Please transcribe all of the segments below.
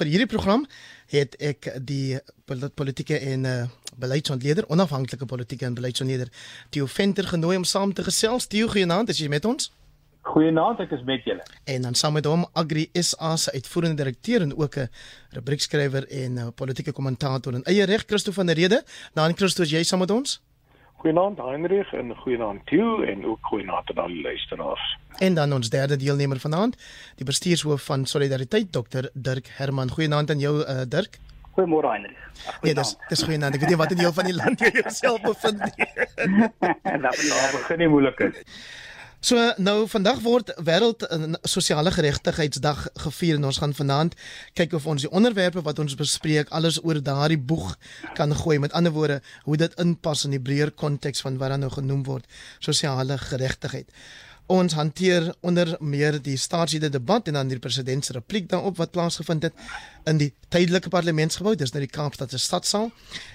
vir hierdie program het ek die politieke en uh, beleidsontleder, onafhanklike politieke en beleidsontleder Theo Venter genooi om saam te gesels. Theo, goeienaand, is jy met ons? Goeienaand, ek is met julle. En dan saam met hom Agri SA se uitvoerende direkteur en ook 'n rubriekskrywer en 'n uh, politieke kommentator en eie reg Christo van der Rede. Dan Christo, jy saam met ons? Goeienaand Heinrich en goeienaand Theo en ook goeienaand aan al die luisteraars. En dan ons derde deelnemer vanaand, die bestuurshoof van Solidariteit Dr Dirk Herman. Goeienaand aan jou uh, Dirk. Goeiemôre Heinrich. Ja, dis dis goeienaand. Ek weet nie wat in deel van die land jy jouself bevind nie. Dat begin nie moeilik is. So nou vandag word wêreld sosiale geregtigheidsdag gevier en ons gaan vanaand kyk of ons die onderwerpe wat ons bespreek alles oor daardie boeg kan gooi met ander woorde hoe dit inpas in die breër konteks van wat dan nou genoem word sosiale geregtigheid. Ons hanteer onder meer die staatsrede debat en dan die president se repliek daarop wat plaasgevind het in die tydelike parlementsgebou, dis nou die Kaapstad se stadsaal.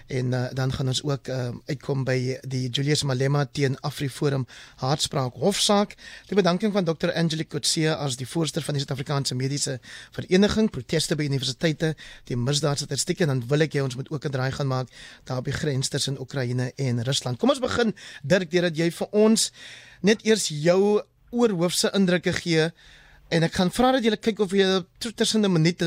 En uh, dan gaan ons ook uh, uitkom by die Julius Malema teen AfriForum haatspraak hofsaak. Die bedanking van Dr. Angelique Kotse as die voorsteur van die Suid-Afrikaanse Mediese Vereniging, proteste by universiteite, die misdaadstatistiek en dan wil ek hê ons moet ook 'n draai gaan maak daar op die grens tussen Oekraïne en Rusland. Kom ons begin Dirk deurdat jy vir ons net eers jou oorhoofse indrukke gee en ek gaan vra dat jy kyk of jy tussen 'n minuut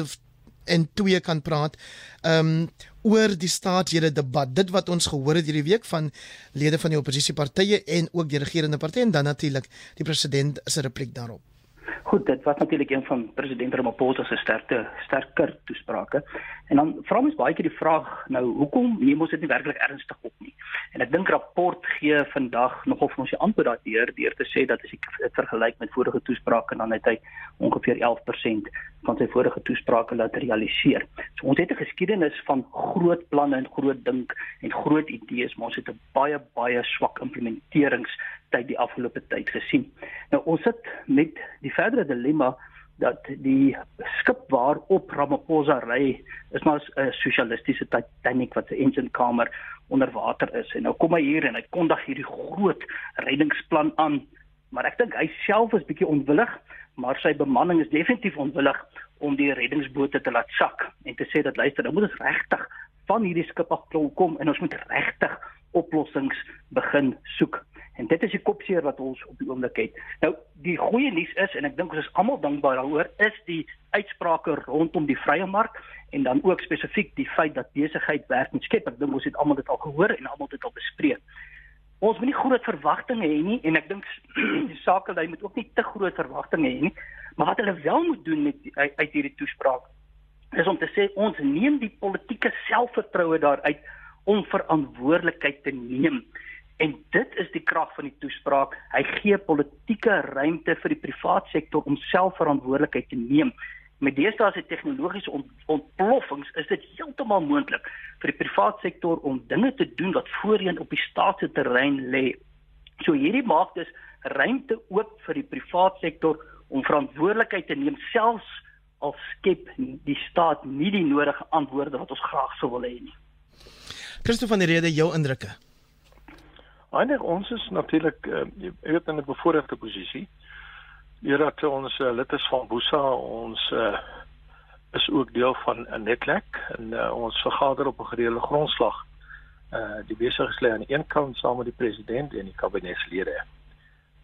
en twee kan praat. Ehm um, oor die staatsrede debat. Dit wat ons gehoor het hierdie week van lede van die oppositiepartye en ook die regerende party en dan natuurlik die president se repliek daarop. Goed, dit was natuurlik een van president Ramaphosa se sterkte sterker toesprake. En dan vra mens baie keer die vraag, nou hoekom neem ons dit nie werklik ernstig op nie? En ek dink rapport gee vandag nogal vir ons die antwoord daardeur deur te sê dat as ek dit vergelyk met vorige toesprake dan het hy ongeveer 11% van sy vorige toesprake laat realiseer. So ons het 'n geskiedenis van groot planne en groot dink en groot idees, maar ons het 'n baie baie swak implementerings tyd die afgelope tyd gesien. Nou ons sit met die verdere dilemma dat die skip waarop Ramaphosa ry is maar 'n sosialistiese Titanic wat se engine kamer onder water is. En nou kom hy hier en hy kondig hierdie groot reddingsplan aan maar ek dink hy self is bietjie onwillig maar sy bemanning is definitief onwillig om die reddingsbote te laat sak en te sê dat luister nou moet ons regtig van hierdie skip af kom en ons moet regtig oplossings begin soek En dit is die kopseer wat ons op die oomblik het. Nou, die goeie nuus is en ek dink ons is almal dankbaar daaroor, is die uitsprake rondom die vrye mark en dan ook spesifiek die feit dat besigheid werk en skep. Ek dink ons het almal dit al gehoor en almal dit al bespreek. Ons moet nie groot verwagtinge hê nie en ek dink die sakelei moet ook nie te groot verwagtinge hê nie. Maar wat hulle wel moet doen met uit, uit hierdie toespraak is om te sê ons neem die politieke selfvertroue daaruit om verantwoordelikheid te neem. En dit is die krag van die toespraak. Hy gee politieke ruimte vir die private sektor om selfverantwoordelikheid te neem. Met deesdae se tegnologiese ont ontploffings is dit heeltemal moontlik vir die private sektor om dinge te doen wat voorheen op die staatse terrein lê. So hierdie maak dus ruimte oop vir die private sektor om verantwoordelikheid te neem selfs al skep die staat nie die nodige antwoorde wat ons graag sou wil hê nie. Christo van der Rede, jou indrukke. Eindig ons is natuurlik uh, jy weet in 'n bevoordeelde posisie. Hierdat ons uh, lid is van Boesa, ons uh, is ook deel van 'n netwerk en uh, ons vergader op 'n gereelde grondslag. Uh die besigheidslede aan die een kant saam met die president en die kabinetslede.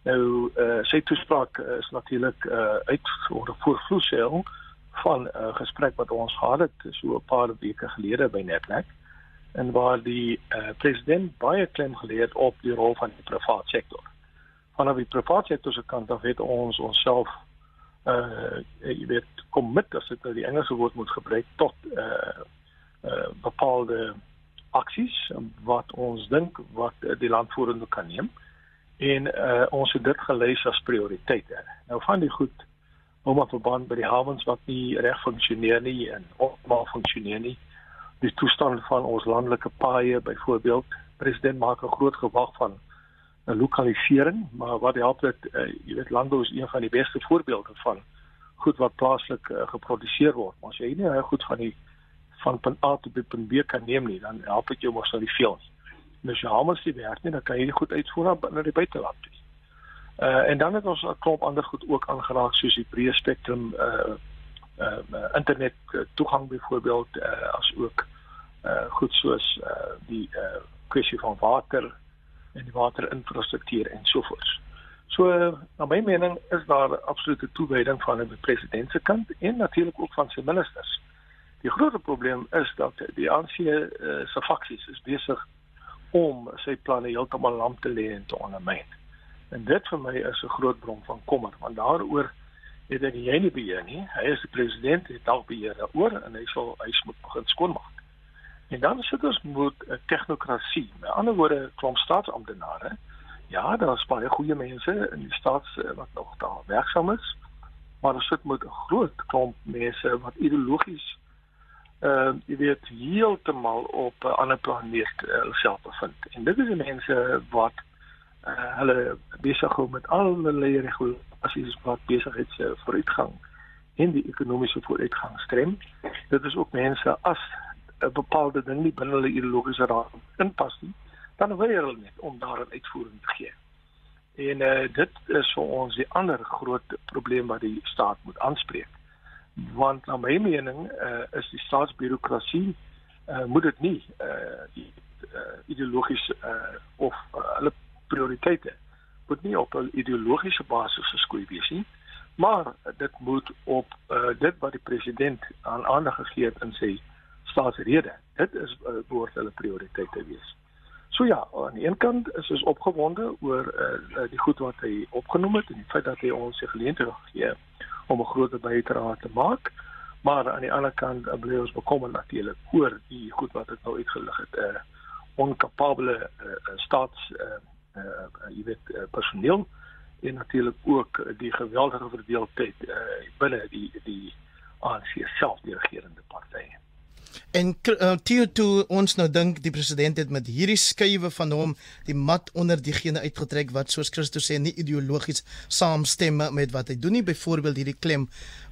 Nou uh sy toespraak is natuurlik uh uit voor voorvloeisel van 'n uh, gesprek wat ons gehad het so 'n paar weke gelede by netwerk en waar die uh, president baie klem gelê het op die rol van die private sektor. Vanaf die private sektor se kant af het ons onsself uh jy weet commit as dit nou die Engelse woord moet gebruik tot uh uh bepaalde aksies wat ons dink wat die land vorentoe kan neem en uh ons het dit gelees as prioriteite. Nou van die goed omdat verband by die hawens wat nie reg funksioneer nie en opmaak funksioneer nie die toestand van ons landelike paaie byvoorbeeld president maak 'n groot gewag van 'n lokalisering maar wat help dit uh, jy weet landbou is een van die beste voorbeelde van goed wat plaaslik uh, geproduseer word. Maar as jy nie goed van die van punt A tot punt B kan neem nie dan help dit jou mos nou nie veel nie. En as jy almal sê werk nie dan kan jy nie goed uitvoer na die buiteland nie. Uh, en dan het ons 'n klomp ander goed ook aangeraak soos die breë spektrum uh, uh, internet toegang byvoorbeeld uh, as ook uh goed soos uh die uh kwessie van water en die waterinfrastruktuur en so voort. So na my mening is daar absolute toewyding van die president se kant en natuurlik ook van sy ministers. Die groot probleem is dat die ANC uh, se faksies is besig om sy planne heeltemal lam te lê en te ondermyn. En dit vir my is 'n groot bron van kommer want daaroor ek nie enige beheer nie. Hy is die president, hy het al beheer daaroor en hy sal hy moet begin skoonmaak. En dan sit ons met 'n technokrasie. Met ander woorde, klomp staatsamptenare. Ja, daar is baie goeie mense in die staats wat nog daar werksaam is. Maar ons sit met 'n groot klomp mense wat ideologies uh jy weet heeltemal op 'n uh, ander planeet uh, self bevind. En dit is die mense wat uh, hulle besig hou met allerlei regulasies wat besigheids uh, vooruitgang en die ekonomiese vooruitgang strem. Dit is ook mense as 'n bepaalde ding nie binne hulle ideologiese raad inpas nie, dan weier hulle net om daar 'n uitvoering te gee. En uh, dit is vir ons die ander groot probleem wat die staat moet aanspreek. Want na my mening uh, is die staatsbureaukrasie uh, moet dit nie uh, die, uh, ideologies uh, of uh, hulle prioriteite. Moet nie op 'n ideologiese basis geskoei wees nie maar dit moet op uh, dit wat die president aan aandag gegee het in sy staatsrede dit is uh, behoort hulle prioriteite wees. So ja aan die een kant is ons opgewonde oor uh, die goed wat hy opgenoem het en die feit dat hy ons se geleentheid gegee om 'n groot bydrae te maak maar aan die ander kant bly ons bekommerd natuurlik oor die goed wat dit nou uitgelig het 'n uh, onkapabele uh, staats uh, uh jy weet uh, personeel en natuurlik ook die geweldige verdeeldheid uh binne die die ANC self die regerende party. En uh, toe ons nou dink die president het met hierdie skuwe van hom die mat onder diegene uitgetrek wat soos Christo sê nie ideologies saamstem met wat hy doen nie byvoorbeeld hierdie klem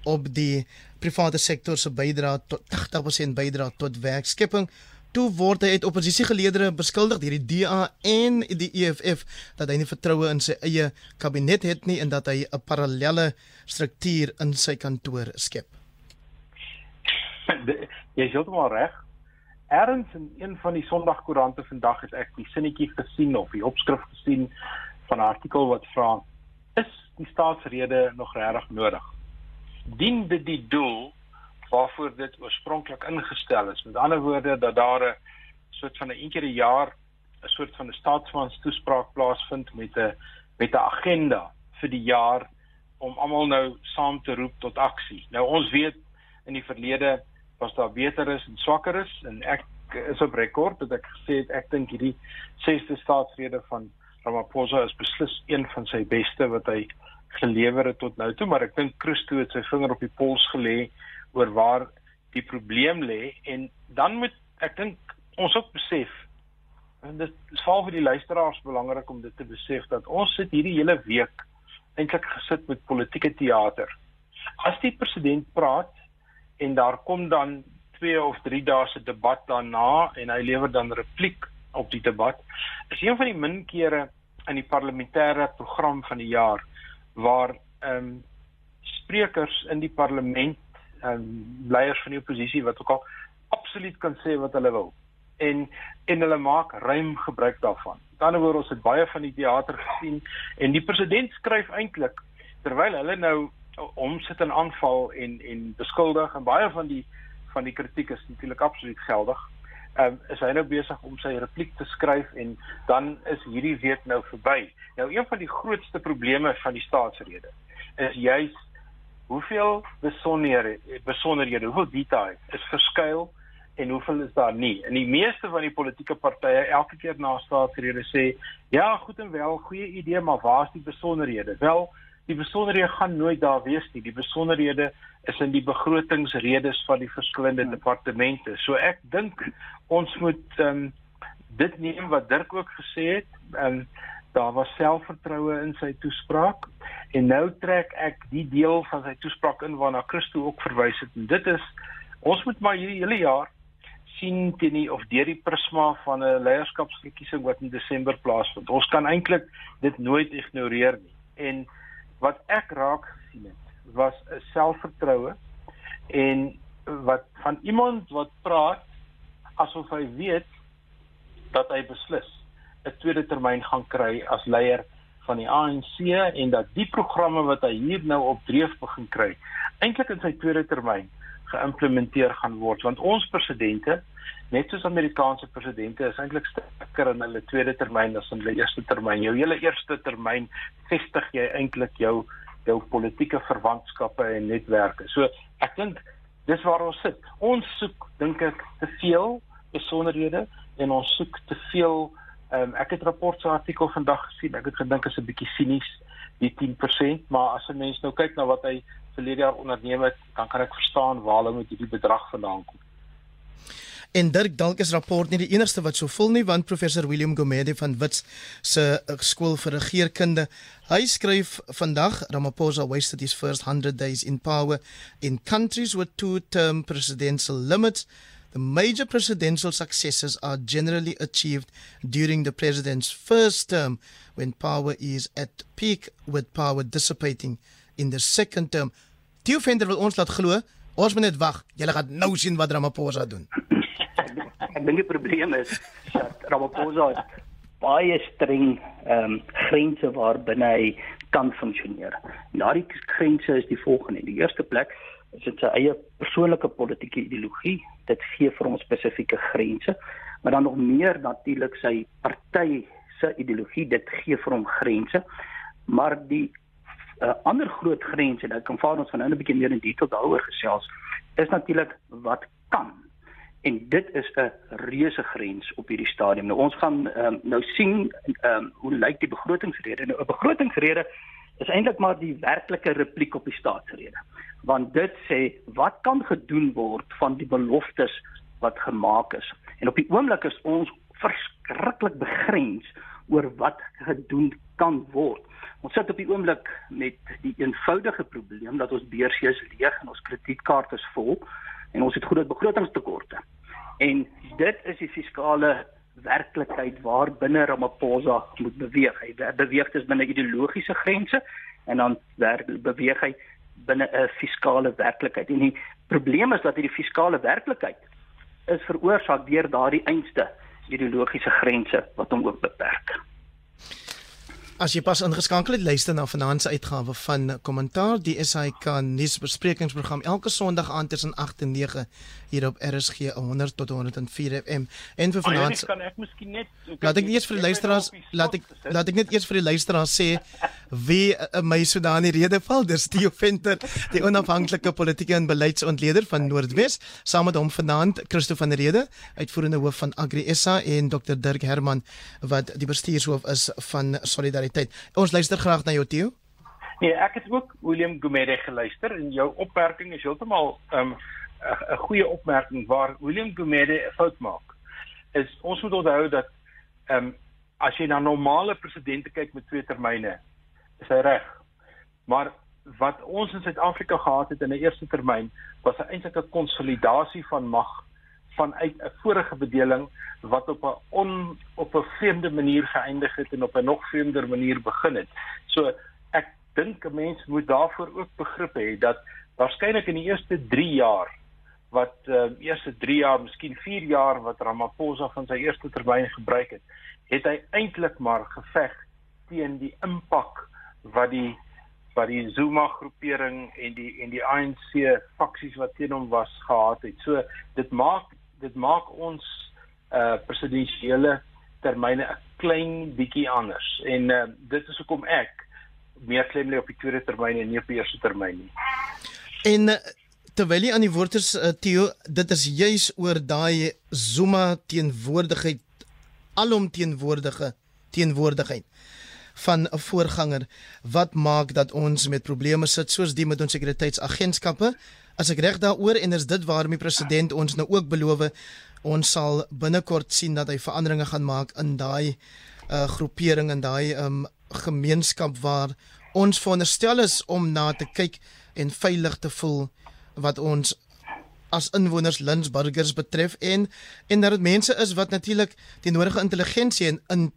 op die private sektor se bydrae tot 80% bydrae tot werkskepping toe word hy uit oppositiegeleedere beskuldig deur die DA en die EFF dat hy nie vertroue in sy eie kabinet het nie en dat hy 'n parallelle struktuur in sy kantoor skep. Jy is heeltemal reg. Erns in een van die Sondagkoerante vandag het ek die sinnetjie gesien of die opskrif gesien van 'n artikel wat vra: Is die staatsrede nog regtig nodig? Dien dit die doel waarvoor dit oorspronklik ingestel is. Met ander woorde dat daar 'n soort van 'n een keer 'n jaar 'n soort van 'n staatsmans toespraak plaasvind met 'n met 'n agenda vir die jaar om almal nou saam te roep tot aksie. Nou ons weet in die verlede was daar beter is en swakker is en ek is op rekord dat ek gesê het ek dink hierdie sesde staatsrede van Ramaphosa is beslis een van sy beste wat hy gelewer het tot nou toe, maar ek dink Christo het sy vinger op die pols gelê oor waar die probleem lê en dan moet ek dink ons ook besef en dit is veral vir die luisteraars belangrik om dit te besef dat ons sit hierdie hele week eintlik gesit met politieke teater. As die president praat en daar kom dan 2 of 3 dae se debat daarna en hy lewer dan repliek op die debat, is een van die min kere in die parlementêre program van die jaar waar ehm um, sprekers in die parlement um, leiers van die oppositie wat ook al absoluut kan sê wat hulle wil en en hulle maak ruim gebruik daarvan. Aan die ander woord ons het baie van die teater gesien en die president skryf eintlik terwyl hulle nou hom sit in aanval en en beskuldig en baie van die van die kritiek is natuurlik absoluut geldig. Ehm um, is hy nou besig om sy repliek te skryf en dan is hierdie week nou verby. Nou een van die grootste probleme van die staatsrede is juis hoeveel besonderhede besonderhede hoeveel detail is verskuil en hoeveel is daar nie? En die meeste van die politieke partye elke keer na staatsrede sê ja goed en wel goeie idee maar waar is die besonderhede? Wel die besonderhede gaan nooit daar wees nie. Die besonderhede is in die begrotingsredes van die verskillende hmm. departemente. So ek dink ons moet um, dit neem wat Dirk ook gesê het um, daar was selfvertroue in sy toespraak en nou trek ek die deel van sy toespraak in waarna Christo ook verwys het en dit is ons moet maar hierdie hele jaar sien teen die of deur die prisma van 'n leierskapsverkiesing wat in Desember plaasvind. Ons kan eintlik dit nooit ignoreer nie. En wat ek raak gesien het was 'n selfvertroue En wat van iemand wat praat asof hy weet dat hy beslis 'n tweede termyn gaan kry as leier van die ANC en dat die programme wat hy hier nou op dreef begin kry eintlik in sy tweede termyn geïmplementeer gaan word want ons presidente net soos Amerikaanse presidente is eintlik sterker in hulle tweede termyn as in hulle eerste termyn. Jou hele eerste termyn vestig jy eintlik jou jou politieke verwantskappe en netwerke. So ek dink dis waar ons sit. Ons soek dink ek te veel besonderhede en ons soek te veel um, ek het 'n rapport se artikel vandag gesien. Ek het gedink is 'n bietjie sinies die 10%, maar as 'n mens nou kyk na wat hy verlede jaar onderneem het, dan kan ek verstaan waar hulle met hierdie bedrag vandaan kom. En Dirk dalk is rapport nie die enigste wat so vol nie want professor William Gomede van Wits se eh, skool vir regeringskunde hy skryf vandag Ramaphosa wasted his first 100 days in power in countries with two term presidential limits the major presidential successes are generally achieved during the president's first term when power is at peak with power dissipating in the second term Theo Venter wil ons laat glo ons moet net wag jy gaan nou sien wat Ramaphosa doen ek dink die probleem is dat Ramaphosa baie streng ehm um, grense waar binne hy kan funksioneer. Daardie grense is die volgende. In die eerste plek is dit sy eie persoonlike politieke ideologie. Dit gee vir hom spesifieke grense, maar dan nog meer natuurlik sy party se ideologie. Dit gee vir hom grense. Maar die uh, ander groot grens en ek kan vaar ons van nou 'n bietjie meer in detail daaroor gesels, is natuurlik wat kan en dit is 'n reuse grens op hierdie stadium. Nou ons gaan um, nou sien um, hoe lyk die begrotingsrede. Nou 'n begrotingsrede is eintlik maar die werklike repliek op die staatsrede. Want dit sê wat kan gedoen word van die beloftes wat gemaak is. En op die oomblik is ons verskriklik begrens oor wat gedoen kan word. Ons sit op die oomblik met die eenvoudige probleem dat ons beursie is leeg en ons kredietkaarte is vol en ons het groot begrotingstekorte. En dit is die fiskale werklikheid waar binne Ramaphosa moet beweeg. Hy beweeg dus binne ideologiese grense en dan beweeg hy binne 'n fiskale werklikheid. En die probleem is dat hierdie fiskale werklikheid is veroorsaak deur daardie einste ideologiese grense wat hom ook beperk. As jy pas ingeskakel het, luister na vanaand se uitgawe van Kommentaar, die SAK nuusbesprekingsprogram elke Sondag aand tussen 8 en 9 hier op RSG 100 tot 104 FM. En vir vanaand kan ek miskien net Laat ek eers vir die luisteraars laat ek laat ek net eers vir die luisteraars sê wie uh, my Sudani rede val. Dis Theo Venter, die onafhanklike politieke en beleidsontleder van Noordwes, saam met hom vanaand Christo van der Rede, uitvoerende hoof van Agri SA en Dr Dirk Herman wat die bestuurshoof is van Solidariteit tyd. Ons luister graag na jou Theo. Nee, ek het ook William Gumede geluister en jou opmerking is heeltemal 'n um, 'n goeie opmerking waar William Gumede 'n fout maak. Is ons moet onthou dat ehm um, as jy na normale presidente kyk met twee termyne, is hy reg. Maar wat ons in Suid-Afrika gehad het in 'n eerste termyn was eintlik 'n konsolidasie van mag vanuit 'n vorige bedeling wat op 'n on op 'n vreemde manier geëindig het en op 'n nog vreemder manier begin het. So ek dink 'n mens moet daarvoor ook begrip hê dat waarskynlik in die eerste 3 jaar wat uh, eerste 3 jaar, miskien 4 jaar wat Ramaphosa van sy eerste termyn gebruik het, het hy eintlik maar geveg teen die impak wat die wat die Zuma groepering en die en die ANC faksies wat teen hom was gehad het. So dit maak dit maak ons uh presidensiële termyne 'n klein bietjie anders en uh dit is hoekom ek meer klem lê op die tweede termyn en nie op die eerste termyn nie. En uh, terwyl jy aan die woord is uh, Theo, dit is juis oor daai Zuma teenwoordigheid alom teenwoordige teenwoordigheid van 'n voorganger. Wat maak dat ons met probleme sit soos die met ons sekuriteitsagentskappe? As ek reg daaroor en is dit waarom die president ons nou ook beloof ons sal binnekort sien dat hy veranderinge gaan maak in daai uh groepering en daai um gemeenskap waar ons veronderstel is om na te kyk en veilig te voel wat ons as inwoners Lindsburgers betref en en dat dit mense is wat natuurlik die nodige intelligensie en in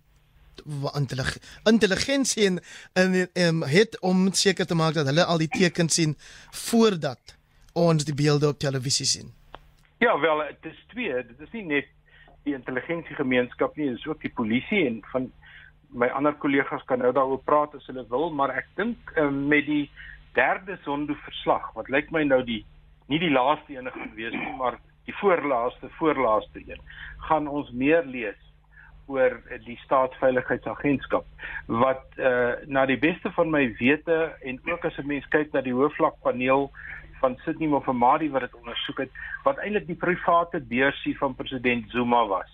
intelligensie en, en, en het om seker te maak dat hulle al die tekens sien voordat ons die beelde op televisie sien? Ja, wel, dit is twee. Dit is nie net die intelligensiegemeenskap nie, dit is ook die polisie en van my ander kollegas kan nou daaroor praat as hulle wil, maar ek dink uh, met die derde Zondo verslag, wat lyk my nou die nie die laaste ene gaan wees nie, maar die voorlaaste voorlaaste een, gaan ons meer lees oor die staatsveiligheidsagentskap wat uh, na die beste van my wete en ook as 'n mens kyk na die hoofvlakpaneel van Sydney Mofamadi wat dit ondersoek het wat eintlik die private beursie van president Zuma was.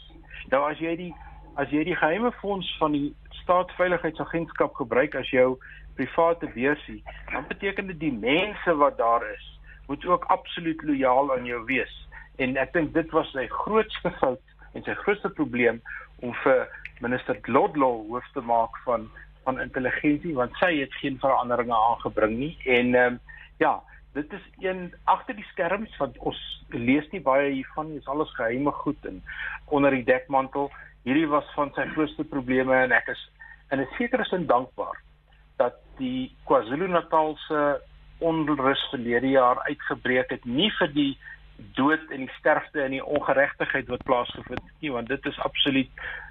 Nou as jy die as jy die geheime fonds van die staatsveiligheidsagentskap gebruik as jou private beursie, dan beteken dit die mense wat daar is moet ook absoluut lojaal aan jou wees. En ek dink dit was sy grootste fout en sy grootste probleem om vir minister Glodlo hoof te maak van van intelligensie want sy het geen veranderinge aangebring nie en ehm um, ja dit is een agter die skerms wat ons lees nie baie hiervan nie. Dit is alles geheime goed en onder die dekmantel. Hierdie was van sy grootste probleme en ek is in 'n sekere sin dankbaar dat die KwaZulu-Natal se onrus verlede jaar uitgebreek het nie vir die dood en die sterfte en die ongeregtigheid wat plaasgevind het nie want dit is absoluut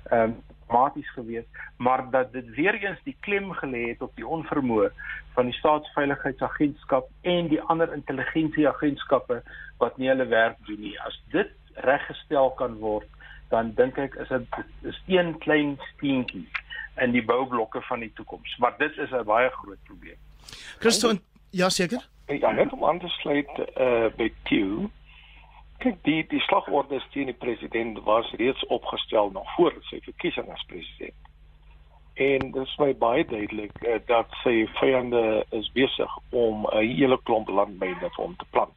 ehm um, dramaties geweest, maar dat dit weer eens die klem gelê het op die onvermoë van die staatsveiligheidsagentskap en die ander intelligensieagentskappe wat nie hulle werk doen nie. As dit reggestel kan word, dan dink ek is dit is een klein steentjie in die boublokke van die toekoms, maar dit is 'n baie groot probleem. Christo, ja seker? Ja, net om aan te sluit uh, by Q kyk die die slagorde teen die president was reeds opgestel nog voor sy verkiesing as president. En dit is my baie duidelik uh, dat sy vyande is besig om 'n hele klomp landmyne vir hom te plant.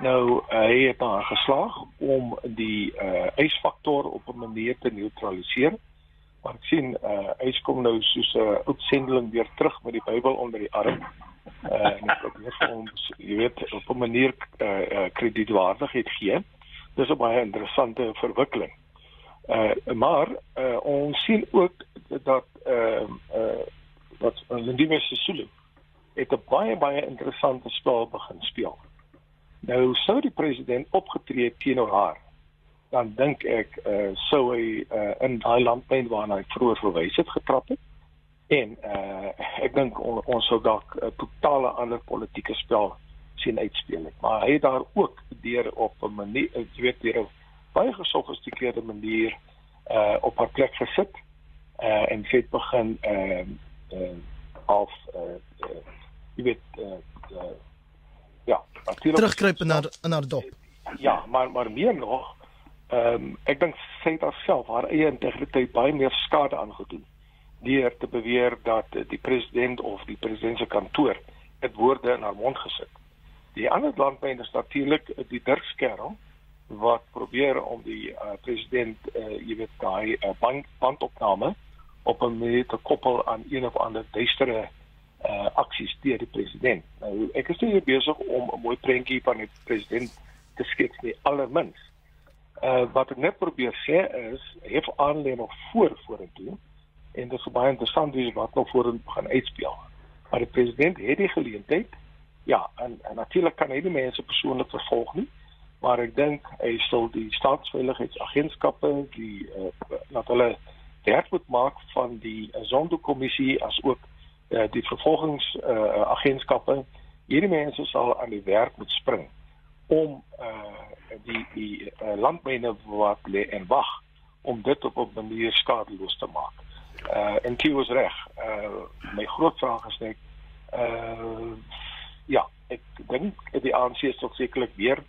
Nou uh, hy het daar geslaag om die uh, ysfaktor op 'n manier te neutraliseer. Maar ek sien uh, hy kom nou soos 'n uh, uitsendeling weer terug met die Bybel onder die arm uh, en ek probeer ons jy weet op 'n manier uh, uh, kredietwaardigheid gee. Dis 'n baie interessante verwikkeling. Uh, maar uh, ons sien ook dat ehm uh, uh, wat Lindiwe Sisulu het 'n baie baie interessante spel begin speel. Nou sou die president opgetree teenoor haar dan dink ek uh, sou hy uh, in daai landpyn waarna hy vroeër verwys het getrap het En uh ek dink on, ons sou dalk 'n totale ander politieke spel sien uitspeel het. Maar hy het daar ook deur op 'n manier, ek weet deur 'n baie gesofistikeerde manier uh op haar plek gesit uh en het begin uh uh of uh, uh jy weet uh, uh ja, terugkruip na in haar dop. Ja, maar maar meer nog ehm um, ek dink sy het haarself haar eie integriteit baie meer skade aangedoen deur te beweer dat die president of die president se kantoor dit woorde in haar mond gesit. Die ander landmyn is natuurlik die Dirkskerel wat probeer om die uh, president uh, jy weet daai uh, band, bandopname op 'n manier te koppel aan een of ander duistere uh, aksies deur die president. Nou ek is nie besig om 'n mooi prentjie van die president te skets nie allermins. Uh, wat ek net probeer sê is, aanlyn nog voor vorentoe en dit is baie interessant wie wat nog voor gaan uitspeel. Maar die president het die geleentheid. Ja, en, en natuurlik kan hy die mense persoonlik vervolg nie, maar ek dink hy sal die staatsveiligheidsagentskappe die uh, laat hulle werk moet maak van die uh, Zondo-kommissie as ook uh, die vervolgingsagentskappe. Uh, Hierdie mense sal aan die werk moet spring om uh, die die uh, landmyne wat lê en wag om dit op 'n manier skadeloos te maak uh en Q was reg. Uh my groot vraag is net uh ja, ek dink die ANC tog sekerlik weer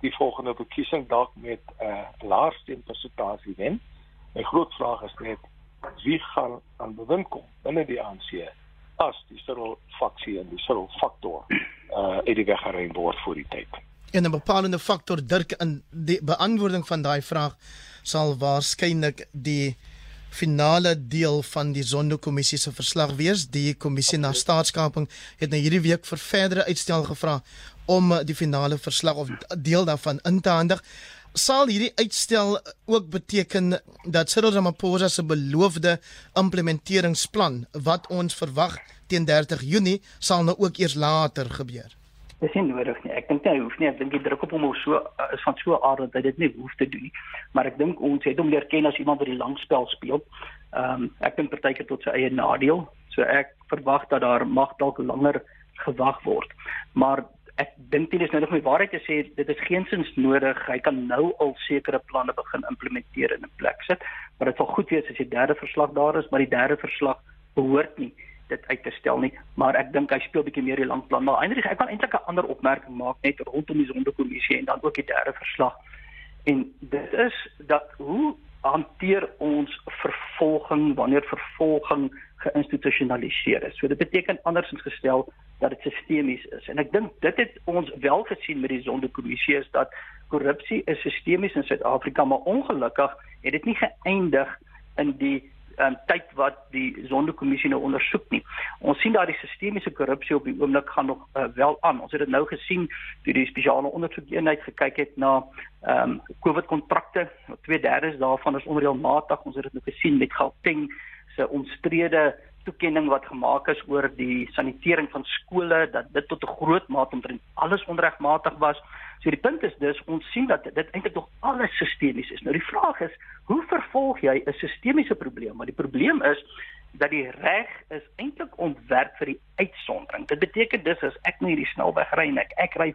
die volgende verkiesing dalk met 'n uh, laer stempersentasie wen. My groot vraag is net wie gaan aan bewind kom binne die ANC as die Cyril faksie en die Cyril faktor uh uit die weg geruim word voor die tyd. En 'n bepalende faktor Dirk in die beantwoording van daai vraag sal waarskynlik die finale deel van die Zondo-kommissie se verslag wees. Die kommissie na staatskaping het nou hierdie week vir verdere uitstel gevra om die finale verslag of deel daarvan in te handig. Sal hierdie uitstel ook beteken dat Cyril Ramaphosa se beloofde implementeringsplan wat ons verwag teen 30 Junie sal nou ook eers later gebeur? Dis nie nodig nie. Ek dink hy hoef nie. Ek dink die druk op hom is so is van so 'n aard dat hy dit nie hoef te doen nie. Maar ek dink ons het hom leer ken as iemand wat die langspel speel. Ehm um, ek dink partykeer tot sy eie nadeel. So ek verwag dat daar mag dalk langer gewag word. Maar ek dink dit is nou nog my waarheid te sê dit is geensins nodig. Hy kan nou al sekere planne begin implementeer in 'n plek sit, maar dit sal goed wees as die derde verslag daar is, maar die derde verslag behoort nie dit uit te stel nie, maar ek dink hy speel bietjie meer die langplan. Maar Heinrich, ek kan eintlik 'n ander opmerking maak net rondom die sondekommissie en dan ook die derde verslag. En dit is dat hoe hanteer ons vervolging wanneer vervolging geïnstitusionaliseer is. So dit beteken andersins gestel dat dit sistemies is. En ek dink dit het ons wel gesien met die sondekommissie is dat korrupsie is sistemies in Suid-Afrika, maar ongelukkig het dit nie geëindig in die um, tyd wat die sondekommissie nou ondersoek nie. Ons sien daardie sistemiese korrupsie op die oomblik gaan nog uh, wel aan. Ons het dit nou gesien toe die spesiale ondersoekeenheid gekyk het na ehm um, COVID kontrakte. 2/3 daarvan is onreëlmatig. Ons het dit nou gesien met Gauteng se omstrede toekenning wat gemaak is oor die sanitering van skole dat dit tot 'n groot mate omtrent alles onregmatig was. So die punt is dus ons sien dat dit eintlik nog alles sistemies is. Nou die vraag is, hoe vervolg jy 'n sistemiese probleem? Maar die probleem is dat die reg is eintlik ontwerp vir die uitsondering. Dit beteken dus as ek nou hierdie snelweg ry en ek ek ry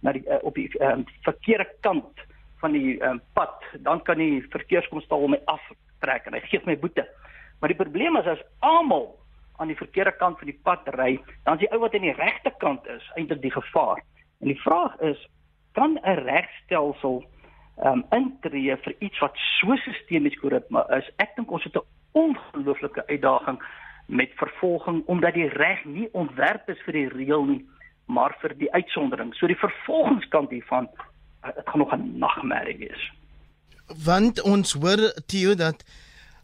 na die uh, op die um, verkeerde kant van die um, pad, dan kan die verkeerskomstal my aftrek en hy gee my boete. Maar die probleem is as almal aan die verkeerde kant van die pad ry, dan is die ou wat aan die regte kant is eintlik die gevaar. En die vraag is, kan 'n regstelsel ehm um, intree vir iets wat so sistemies korrup is? Ek dink ons het 'n ongelooflike uitdaging met vervolging omdat die reg nie ontwerp is vir die reël nie, maar vir die uitsondering. So die vervolgingskant hiervan, dit gaan nog 'n nagmerrie wees. Want ons hoor Theo dat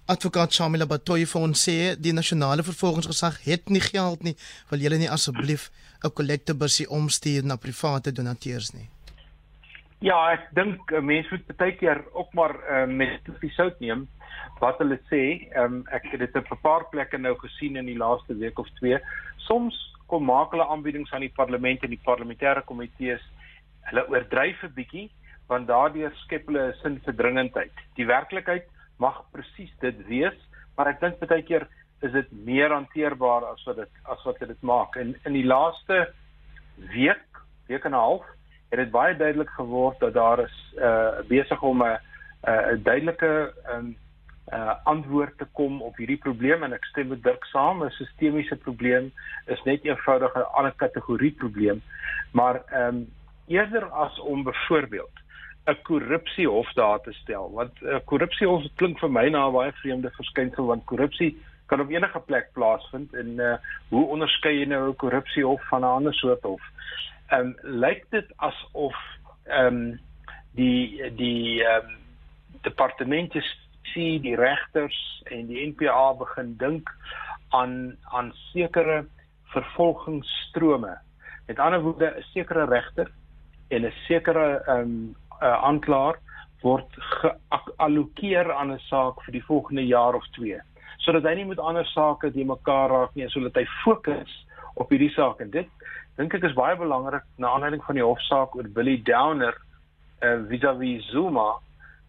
advokaat Shamila Batoy vir ons sê die nasionale vervolgingsgesag het nie geld nie. Wil julle nie asseblief 'n kollekte busie omstuur na private donateurs nie? Ja, ek dink mense moet baie keer ook maar uh, met die sout neem wat hulle sê. Um, ek het dit op 'n paar plekke nou gesien in die laaste week of twee. Soms kom maak hulle aanbiedings aan die parlement en die parlementêre komitees. Hulle oordryf 'n bietjie want daardeur skep hulle 'n sin vir dringendheid. Die werklikheid mag presies dit wees, maar ek dink baie keer is dit meer hanteerbaar as wat dit as wat dit maak. En in die laaste week, week en 'n half, het dit baie duidelik geword dat daar is uh besig om 'n 'n duidelike um uh antwoord te kom op hierdie probleem en ek stem met Dirk saam, 'n sistemiese probleem is net eenvoudig 'n ander kategorie probleem. Maar ehm um, eerder as om byvoorbeeld 'n korrupsiehof daar te stel want 'n uh, korrupsiehof klink vir my na 'n baie vreemde verskynsel want korrupsie kan op enige plek plaasvind en uh, hoe onderskei jy nou 'n korrupsiehof van 'n ander soort hof? Ehm um, lyk dit asof ehm um, die die ehm um, departemente sien die regters en die NPA begin dink aan aan sekere vervolgingsstrome. Met ander woorde, 'n sekere regter en 'n sekere ehm um, uh, aanklaer word geallokeer aan 'n saak vir die volgende jaar of 2 sodat hy nie met ander sake die mekaar raak nie sodat hy fokus op hierdie saak. En dit dink ek is baie belangrik na aanleiding van die hofsaak oor Billy Downer uh, vis-à-vis Zuma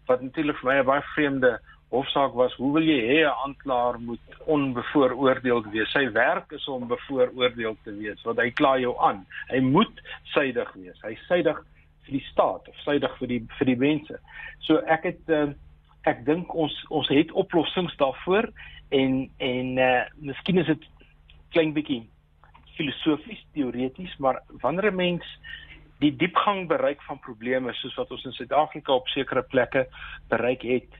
wat natuurlik vir my 'n baie vreemde hofsaak was. Hoe wil jy hê 'n aanklaer moet onbevooroordeeld wees? Sy werk is om bevooroordeeld te wees want hy kla jou aan. Hy moet suidig wees. Hy suidig vir die staat of suidig vir die vir die mense. So ek het uh, ek dink ons ons het oplossings daarvoor en en uh miskien is dit klein bietjie filosofies teoreties, maar wanneer 'n mens die diepgang bereik van probleme soos wat ons in Suid-Afrika op sekere plekke bereik het,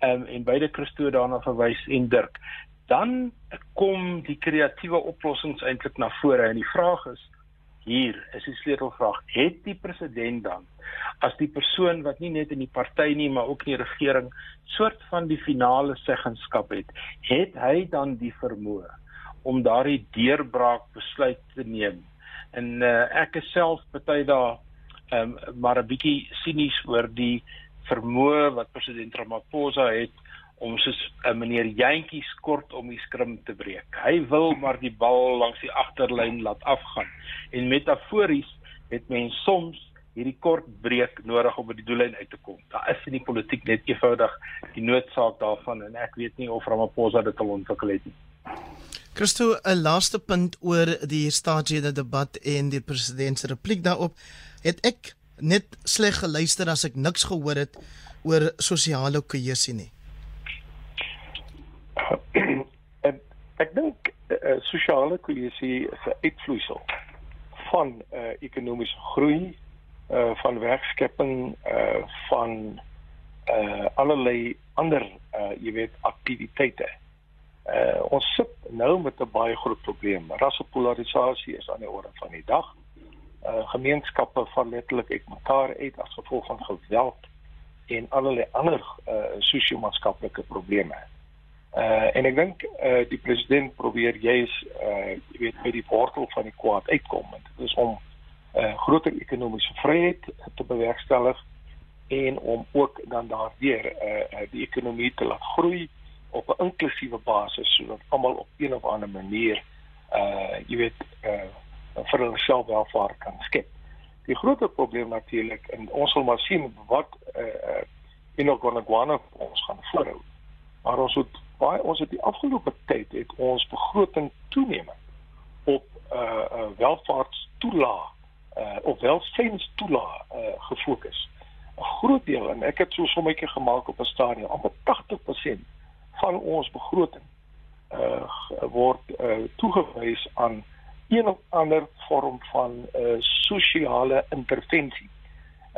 um, en beide Christo daarna verwys en Dirk, dan kom die kreatiewe oplossings eintlik na vore en die vraag is hier is die sleutelvraag het die president dan as die persoon wat nie net in die party nie maar ook in die regering soort van die finale seggenskap het het hy dan die vermoë om daardie deurbraak besluit te neem? En uh, ek is self party daar um, maar 'n bietjie sinies oor die vermoë wat president Ramaphosa het om soos 'n meneer Jantjies kort om die skrim te breek. Hy wil maar die bal langs die agterlyn laat afgaan. En metafories het mens soms hierdie kort breek nodig om by die doellyn uit te kom. Daar is in die politiek net eenvoudig die noodsaak daarvan en ek weet nie of Ramaphosa dit al ontwikkel het nie. Christo, 'n laaste punt oor die staatsrede debat en die president se repliek daarop. Het ek net sleg geluister as ek niks gehoor het oor sosiale kohesie nie? En ek dink uh, sosiale kohesie is 'n uitvloeisel van uh, ekonomiese groei, uh, van werkskepping, uh, van uh, allerlei ander uh, jy weet aktiwiteite. Uh, ons sit nou met 'n baie groot probleem. Rassepolarisasie is aan die orde van die dag. Uh, gemeenskappe val letterlik uit mekaar uit as gevolg van geweld en allerlei ander uh, sosio-maatskaplike probleme. Uh en ek dink uh die president probeer juis uh jy weet by die wortel van die kwaad uitkom. Dit is om uh groter ekonomiese vryheid te bewerkstellig en om ook dan daardeur uh die ekonomie te laat groei op 'n inklusiewe basis sodat almal op een of ander manier uh jy weet uh vir hulself welvaart kan skep. Die groot probleem natuurlik en ons sal maar sien wat uh, uh Inogwanaguana ons gaan voorhou. Maar ons moet baie ons het die afgelope tyd het ons begroting toenemend op 'n uh, uh, welvaartstoelaag uh, of welstandstoelaag uh, gefokus. 'n Groot deel en ek het so sommetjie gemaak op 'n stadium amper 80% van ons begroting uh, word uh, toegewys aan een of ander vorm van uh, sosiale intervensie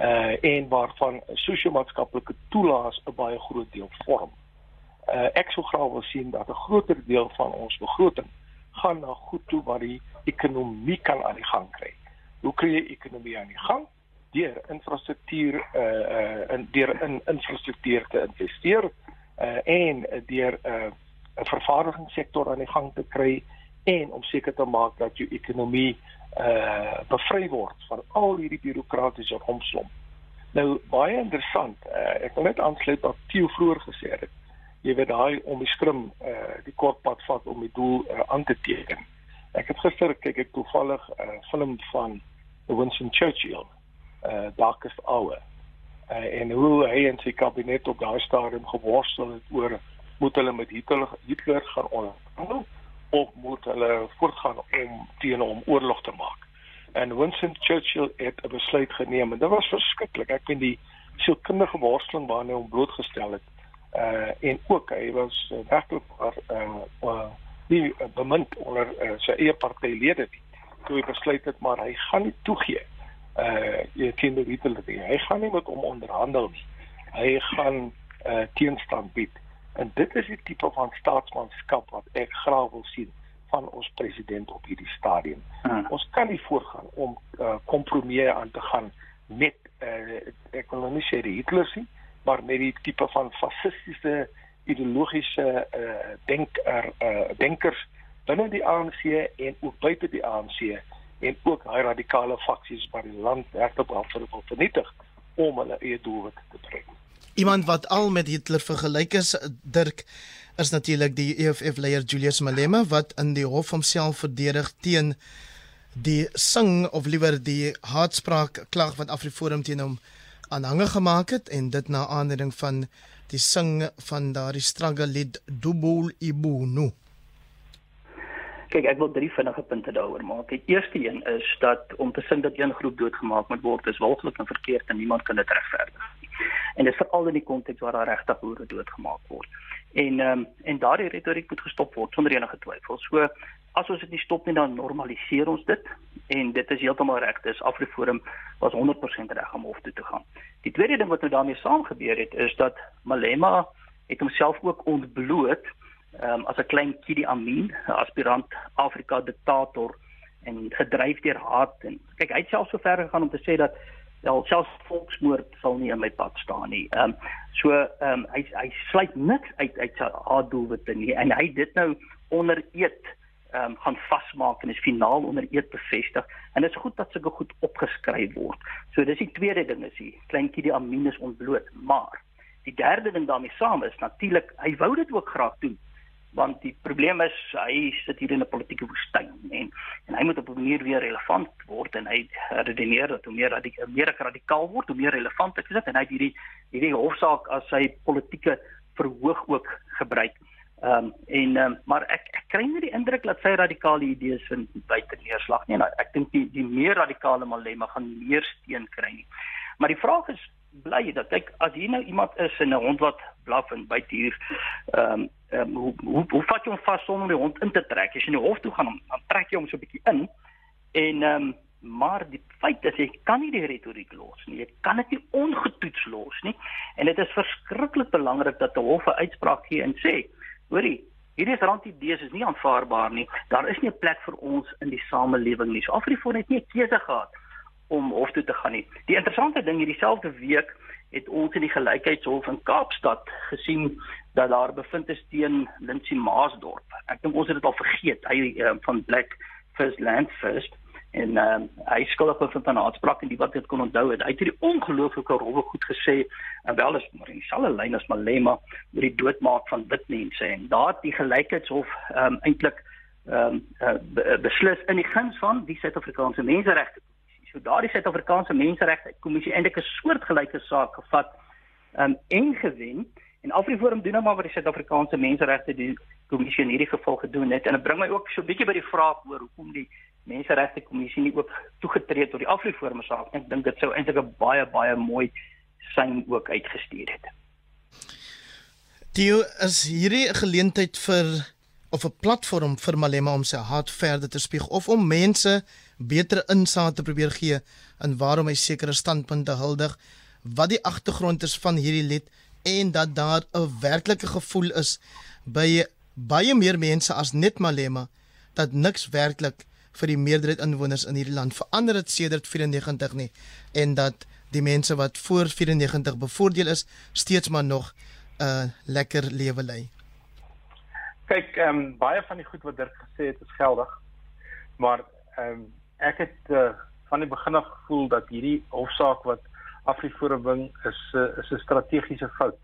uh en waarvan sosio-maatskaplike toelaas 'n baie groot deel vorm. Uh ek sou graag wil sien dat 'n groter deel van ons begroting gaan na goed toe wat die ekonomie kan aan die gang kry. Hoe kry jy ekonomie aan die gang? Deur infrastruktuur uh uh in deur in infrastruktuur te investeer uh en deur 'n uh, vervaardigingssektor aan die gang te kry en om seker te maak dat jou ekonomie uh bevry word van al hierdie bureaukratiese rompslomp. Nou baie interessant. Uh, ek wil net aansluit wat Theo vroeër gesê het. Jy weet daai om die skrim uh die kort pad vat om die doel uh, aan te teken. Ek het gister kyk ek toevallig 'n uh, film van Winston Churchill, uh Darkest Hour. Uh en hoe hy en sy kabinet op daai stadium geworstel het oor moet hulle met Hitler Hitler gaan onderhandel of moet hulle voortgaan om teen hom oorlog te maak. En Winston Churchill het 'n besluit geneem en dit was verskriklik. Ek weet die sielkundige worsteling waarna hy hom blootgestel het. Uh en ook hy was uh, werklik uh, uh nie bemind onder uh, sy eie partylede nie. Toe hy besluit het maar hy gaan nie toegee. Uh ken die Hitler nie. Hy gaan nie met hom onderhandel nie. Hy gaan uh teenstand bied. En dit is die tipe van staatsmanskap wat ek graag wil sien van ons president op hierdie stadium. Hmm. Ons kan nie voorgaan om kompromieë uh, aan te gaan met uh, ek wil nou nie sê die Hitlers nie, maar met die tipe van fasistiese ideologiese uh, denker uh, denkers binne die ANC en ook buite die ANC en ook daai radikale faksies wat die land regtig wil vernietig om hulle eie doelwitte te bereik. Iemand wat al met Hitler vergelyk is, Dirk, is natuurlik die EFF leier Julius Malema wat in die hof homself verdedig teen die sing of liewer die haatspraak klag wat Afriforum teen hom aanhange gemaak het en dit na aanleiding van die sing van daardie struggle lied Dubul Ibunu. Kyk, ek wil drie vinnige punte daaroor maak. Die eerste een is dat om te sing dat een groep doodgemaak moet word is walglik en verkeerd en niemand kan dit regverdig nie. En dit is veral in die konteks waar daar regtig boere doodgemaak word. En ehm um, en daardie retoriek moet gestop word sonder enige twyfel. So as ons dit nie stop nie dan normaliseer ons dit en dit is heeltemal reg. Dis Afriforum was 100% reg om hof toe te gaan. Die tweede ding wat nou daarmee saam gebeur het is dat Malema het homself ook ontbloot um, as 'n klein Kidi Amin, 'n aspirant Afrika diktator en gedryf deur haat en kyk hy het selfs so ver gegaan om te sê dat wel selfs volksmoord sal nie in my pad staan nie. Ehm um, so ehm um, hy hy sluit niks uit uit sy doelwitte nie en hy dit nou onder ehm um, gaan vasmaak en is finaal onder eed bevestig. En dit is goed dat sulke goed opgeskryf word. So dis die tweede ding is hier kleintjie die Amin is ontbloot, maar die derde ding daarmee saam is natuurlik hy wou dit ook graag doen. Want die probleem is hy sit hier in 'n politieke woestyn en en hy moet op 'n manier weer relevant word. En hy redeneer dat hoe meer radikaal meer radikaal word hoe meer relevant ek is. En hy hierdie hierdie hofsaak as sy politieke verhoog ook gebruik. Ehm um, en um, maar ek ek kry nie die indruk dat sy radikale idees vind buite neerslag nie. Nou, ek dink die die meer radikale Malema gaan meer steun kry nie. Maar die vraag is bly dat kyk as hier nou iemand is in 'n hond wat blaf en byt hier ehm um, um, hoe, hoe hoe vat jy hom vas sonder die hond in te trek? As jy in die hof toe gaan dan trek jy hom so 'n bietjie in en ehm um, maar die feit is jy kan nie die retoriek los nie. Jy kan dit nie ongetoets los nie. En dit is verskriklik belangrik dat 'n hof 'n uitspraak gee en sê, hoorie, hierdie randidees is nie aanvaarbaar nie. Daar is nie 'n plek vir ons in die samelewing nie. So Afrifoon het nie 'n keuse gehad om hof toe te gaan nie. Die interessante ding hierdie selfde week het ons in die gelykheidshof in Kaapstad gesien dat daar bevind is teen Lindsay Maasdorp. Ek dink ons het dit al vergeet. Hy uh, van Black First Land First en ehm um, hy skuldig bevind aan aanspraak en die wat dit kon onthou het. Hy het hierdie ongelooflike rowwe goed gesê en wel is maar in dieselfde lyn as Malema oor die doodmaak van wit mense en daar die gelykheidshof ehm um, eintlik ehm um, uh, beslis in die guns van die Suid-Afrikaanse menseregte kommissie. So daardie Suid-Afrikaanse menseregte kommissie eintlik 'n soortgelyke saak gevat ehm um, en gewen en Afriforum doen nou maar wat die Suid-Afrikaanse menseregte kommissie in hierdie geval gedoen het en dit bring my ook so 'n bietjie by die vraag oor hoekom die menseregte kommissie nie ook toegetree tot die Afriforum saak. Ek dink dit sou eintlik 'n baie baie mooi sein ook uitgestuur het. Dio is hierdie 'n geleentheid vir of 'n platform vir Malema om sy hart verder te spieg of om mense beter insig te probeer gee in waarom hy sekere standpunte huldig, wat die agtergrond is van hierdie lied en dat daar 'n werklike gevoel is by baie meer mense as net Malema dat niks werklik vir die meerderheid inwoners in hierdie land verander het sedert 94 nie en dat die mense wat voor 94 bevoordeel is steeds maar nog 'n uh, lekker lewe lei. Kyk, ehm um, baie van die goed wat Dirk gesê het is geldig. Maar ehm um, ek het uh, van die begin af gevoel dat hierdie hofsaak wat Afriforum is uh, is 'n strategiese fout.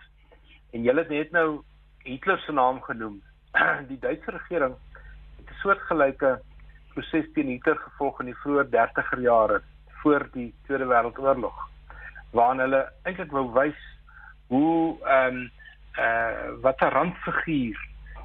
En julle het net nou Hitler se naam genoem. die Duitse regering het 'n soortgelyke proses teen Hitler gevolg in die vroeë 30er jare voor die Tweede Wêreldoorlog waarin hulle eintlik wou wys hoe ehm um, uh wat 'n randfiguur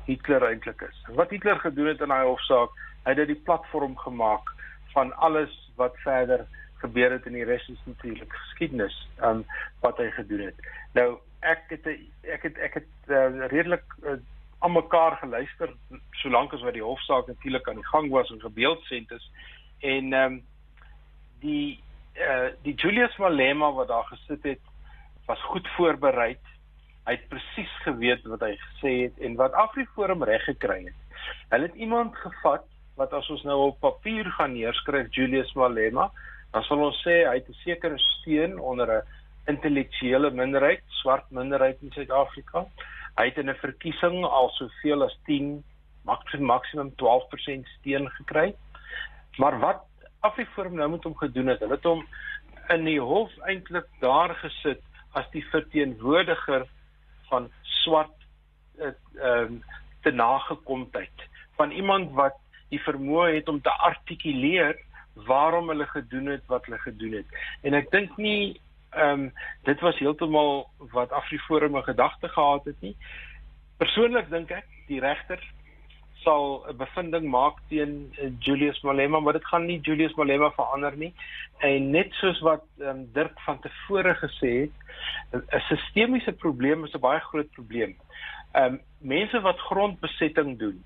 Hitler eintlik is. Wat Hitler gedoen het in daai hofsaak, hy het dit platform gemaak van alles wat verder gebeur het in die res is natuurlik geskiedenis um wat hy gedoen het. Nou ek het ek het ek het uh, redelik uh, aan mekaar geluister solank as wat die hofsaak natuurlik aan die gang was en gebeeldsend is en ehm um, die eh uh, die Julius Malema wat daar gesit het was goed voorberei. Hy het presies geweet wat hy gesê het en wat Afriforum reg gekry het. Hulle het iemand gevat wat as ons nou op papier gaan neerskryf Julius Malema, dan sal ons sê hy het 'n sekere steun onder 'n intellektuele minderheid, swart minderheid in Suid-Afrika. Hy het in 'n verkiesing al soveel as 10 maksimum maksimum 12% steun gekry. Maar wat Afriforum nou met hom gedoen het, hulle het hom in die hof eintlik daar gesit as die verteenwoordiger van swart eh, ehm uh, te nagekomheid van iemand wat die vermoë het om te artikuleer waarom hulle gedoen het wat hulle gedoen het. En ek dink nie ehm um, dit was heeltemal wat Afriforum 'n gedagte gehad het nie. Persoonlik dink ek die regter sal 'n bevinding maak teen uh, Julius Malema, maar dit gaan nie Julius Malema verander nie. En net soos wat um, Dirk van tevore gesê het, 'n sistemiese probleem is 'n baie groot probleem. Ehm um, mense wat grondbesetting doen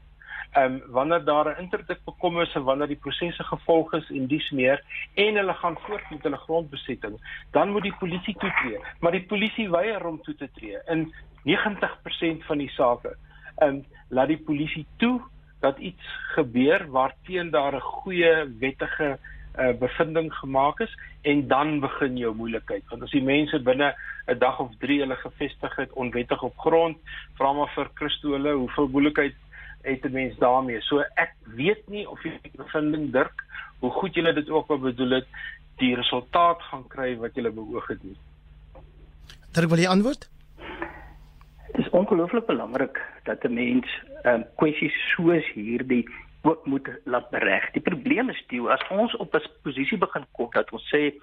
ehm um, wanneer daar 'n interdik bekom is en wanneer die prosesse gevolg is en dies meer en hulle gaan voort met hulle grondbesetting, dan moet die polisie toetree. Maar die polisie weier om toe te tree. In 90% van die sake, ehm um, laat die polisie toe dat iets gebeur waarteen daar 'n goeie wettige uh, bevinding gemaak is en dan begin jou moeilikheid want as die mense binne 'n dag of 3 hulle gevestig het onwettig op grond vra maar vir Christole hoeveel moeilikheid het 'n mens daarmee. So ek weet nie of die bevinding Dirk, hoe goed julle dit ook al bedoel het, die resultaat gaan kry wat julle beoog het nie. Dirk, wil jy antwoord? Dit is ongelooflik belangrik dat 'n mens ehm um, kwessies soos hierdie ook moet laat bereg. Die probleem is die as ons op 'n posisie begin kom dat ons sê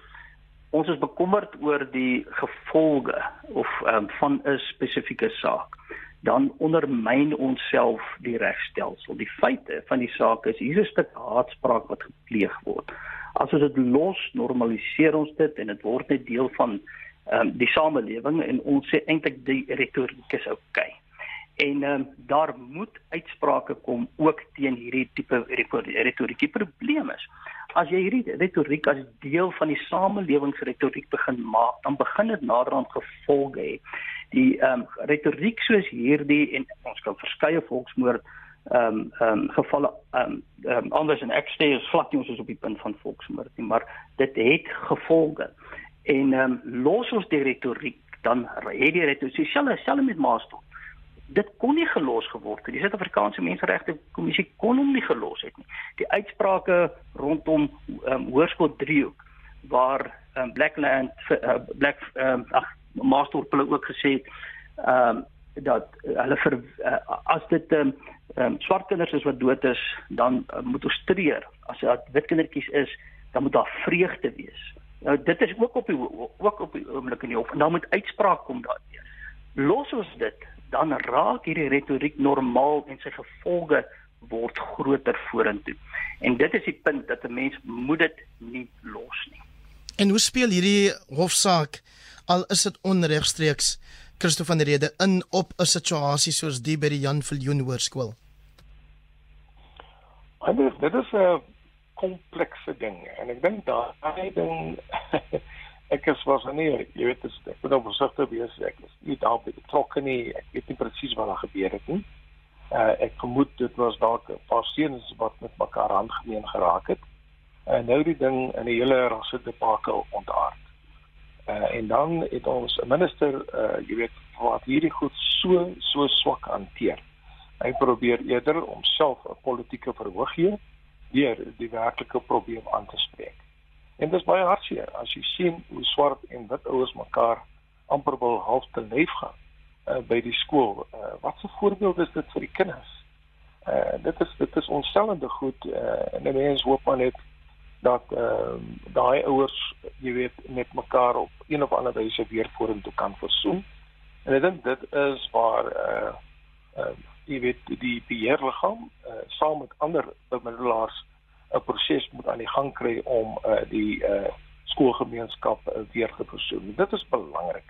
ons is bekommerd oor die gevolge of um, van 'n spesifieke saak dan ondermyn ons self die regstelsel. Die feite van die saak is hier is 'n stuk haatspraak wat gepleeg word. As ons dit los, normaliseer ons dit en dit word net deel van ehm um, die samelewing en ons sê eintlik die retoriek is oukei. Okay. En ehm um, daar moet uitsprake kom ook teen hierdie tipe retoriek. Die probleem is as jy hierdie retoriek as deel van die samelewingsretoriek begin maak, dan begin dit naderhand gevolge hê. Die ehm um, retoriek soos hierdie en ons kan verskeie volksmoord ehm um, ehm um, gevalle ehm um, um, anders en ek sê is glad nie ons is op die punt van volksmoord nie, maar dit het gevolge. En ehm um, los ons die retoriek dan het die retoriek selfs selfs met Maastricht dit kon nie gelos geword het. Die Suid-Afrikaanse Menseregte Kommissie kon hom nie gelos het nie. Die uitsprake rondom um, Hoërskool Driehoek waar um, Blackland uh, Black um, ag Maastorp hulle ook gesê het ehm um, dat hulle vir uh, as dit ehm um, swart kinders is wat dood is, dan uh, moet ons treur. As dit wit kindertjies is, dan moet daar vreugde wees. Nou dit is ook op die ook op die oomblik in die hof en dan moet uitspraak kom daardeur. Los ons dit dan raak hierdie retoriek normaal en sy gevolge word groter vorentoe. En dit is die punt dat 'n mens moet dit nie los nie. En hoe speel hierdie hofsaak al is dit onregstreeks Christo van der Rede in op 'n situasie soos die by die Jan Viljoen Hoërskool? Dit dit is 'n komplekse ding en ek dink daai ding ek is was nie jy weet dis ek moet versigtig wees ek is nie daar betrokke nie ek weet nie presies wat daar gebeur het nie. Uh, ek vermoed dit was dalk 'n paar seuns wat met mekaar handgemeen geraak het. En nou die ding in die hele rasse debakel ontaard uh, en dan het ons 'n minister uh, jy weet wat hierdie goed so so swak hanteer hy probeer eerder homself 'n politieke verhoog gee deur die werklike probleem aan te spreek En dit is baie hartseer as jy sien hoe swart en wit ouers mekaar amper wil half te leef gaan uh, by die skool. Uh, wat 'n voorbeeld is dit vir die kinders? Uh, dit is dit is ontstellende goed uh, en mense hoop maar net dat ehm uh, daai ouers jy weet met mekaar op een of ander wyse weer vorentoe kan versoen. En ek dink dit is waar uh, uh jy weet die beheerliggaam uh, saam met ander bemiddelaars 'n proses moet aan die gang kry om uh, die uh, skoolgemeenskap uh, weer te versoen. Dit is belangrik.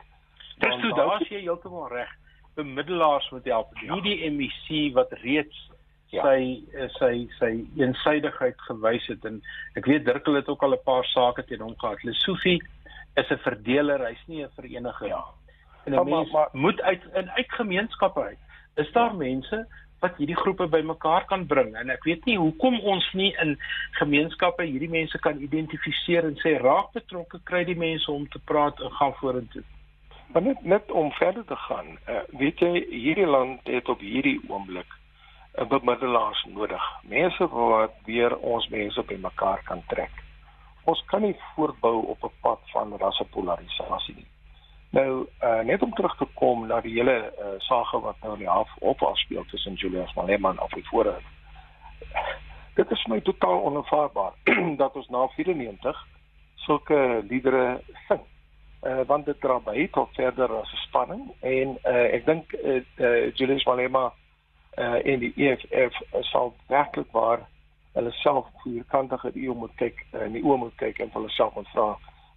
Dis toe daar is jy heeltemal reg. Bemiddelaars moet help. Ja. Nie die MEC wat reeds ja. sy sy sy eensidedigheid gewys het en ek weet Dirk het ook al 'n paar sake teen hom gehad. Lesofie is 'n verdeler, hy's nie 'n vereniger nie. Ja. En 'n mens maar, maar, moet uit in uit gemeenskappe uit. Is daar ja. mense wat hierdie groepe bymekaar kan bring en ek weet nie hoekom ons nie in gemeenskappe hierdie mense kan identifiseer en sê raak betrokke kry die mense om te praat en gaan vorentoe. Maar net net om verder te gaan, uh, weet jy hierdie land het op hierdie oomblik bemiddelaars nodig. Mense wat weer ons mense bymekaar kan trek. Ons kan nie voortbou op 'n pad van rassepolarisasie nie. Nou uh, net om terug te kom na die hele uh, sage wat nou in die half op afspeel tussen Julius Malema en Afri Fore. Dit is my totaal onaanvaarbaar dat ons na 94 sulke liedere sing. Uh, want dit dra by tot verder as 'n spanning en uh, ek dink uh, uh, Julius Malema uh, in die EFF sal werklik waar hulle self vierkantige die oë moet kyk en uh, die oë moet kyk en hulle self moet vra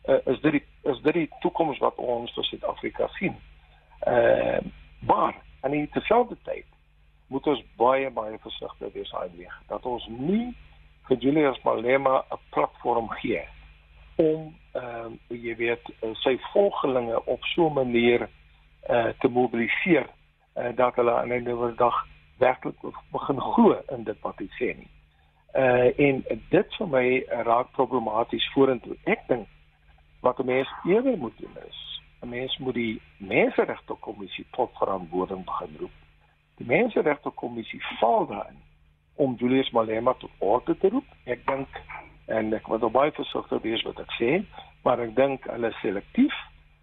uh, is dit die, is dit die toekoms wat ons vir Suid-Afrika sien. Uh, maar aan die terselfdertyd moet ons baie baie versigtig wees aanweeg dat ons nie vir Julius Malema 'n platform gee om ehm uh, jy weet uh, sy volgelinge op so 'n manier eh uh, te mobiliseer uh, dat hulle aan 'n einde van die dag werklik begin glo in dit wat hy sê nie. Uh en dit vir my raak problematies vorentoe. Ek dink wat 'n mens eerder moet doen is 'n mens moet die menseregte kommissie tot verantwoording begin roep. Die menseregte kommissie val daarin om Julius Malema tot orde te roep. Ek dink en ek moet baie versigtig wees wat ek sê, maar ek dink hulle selektief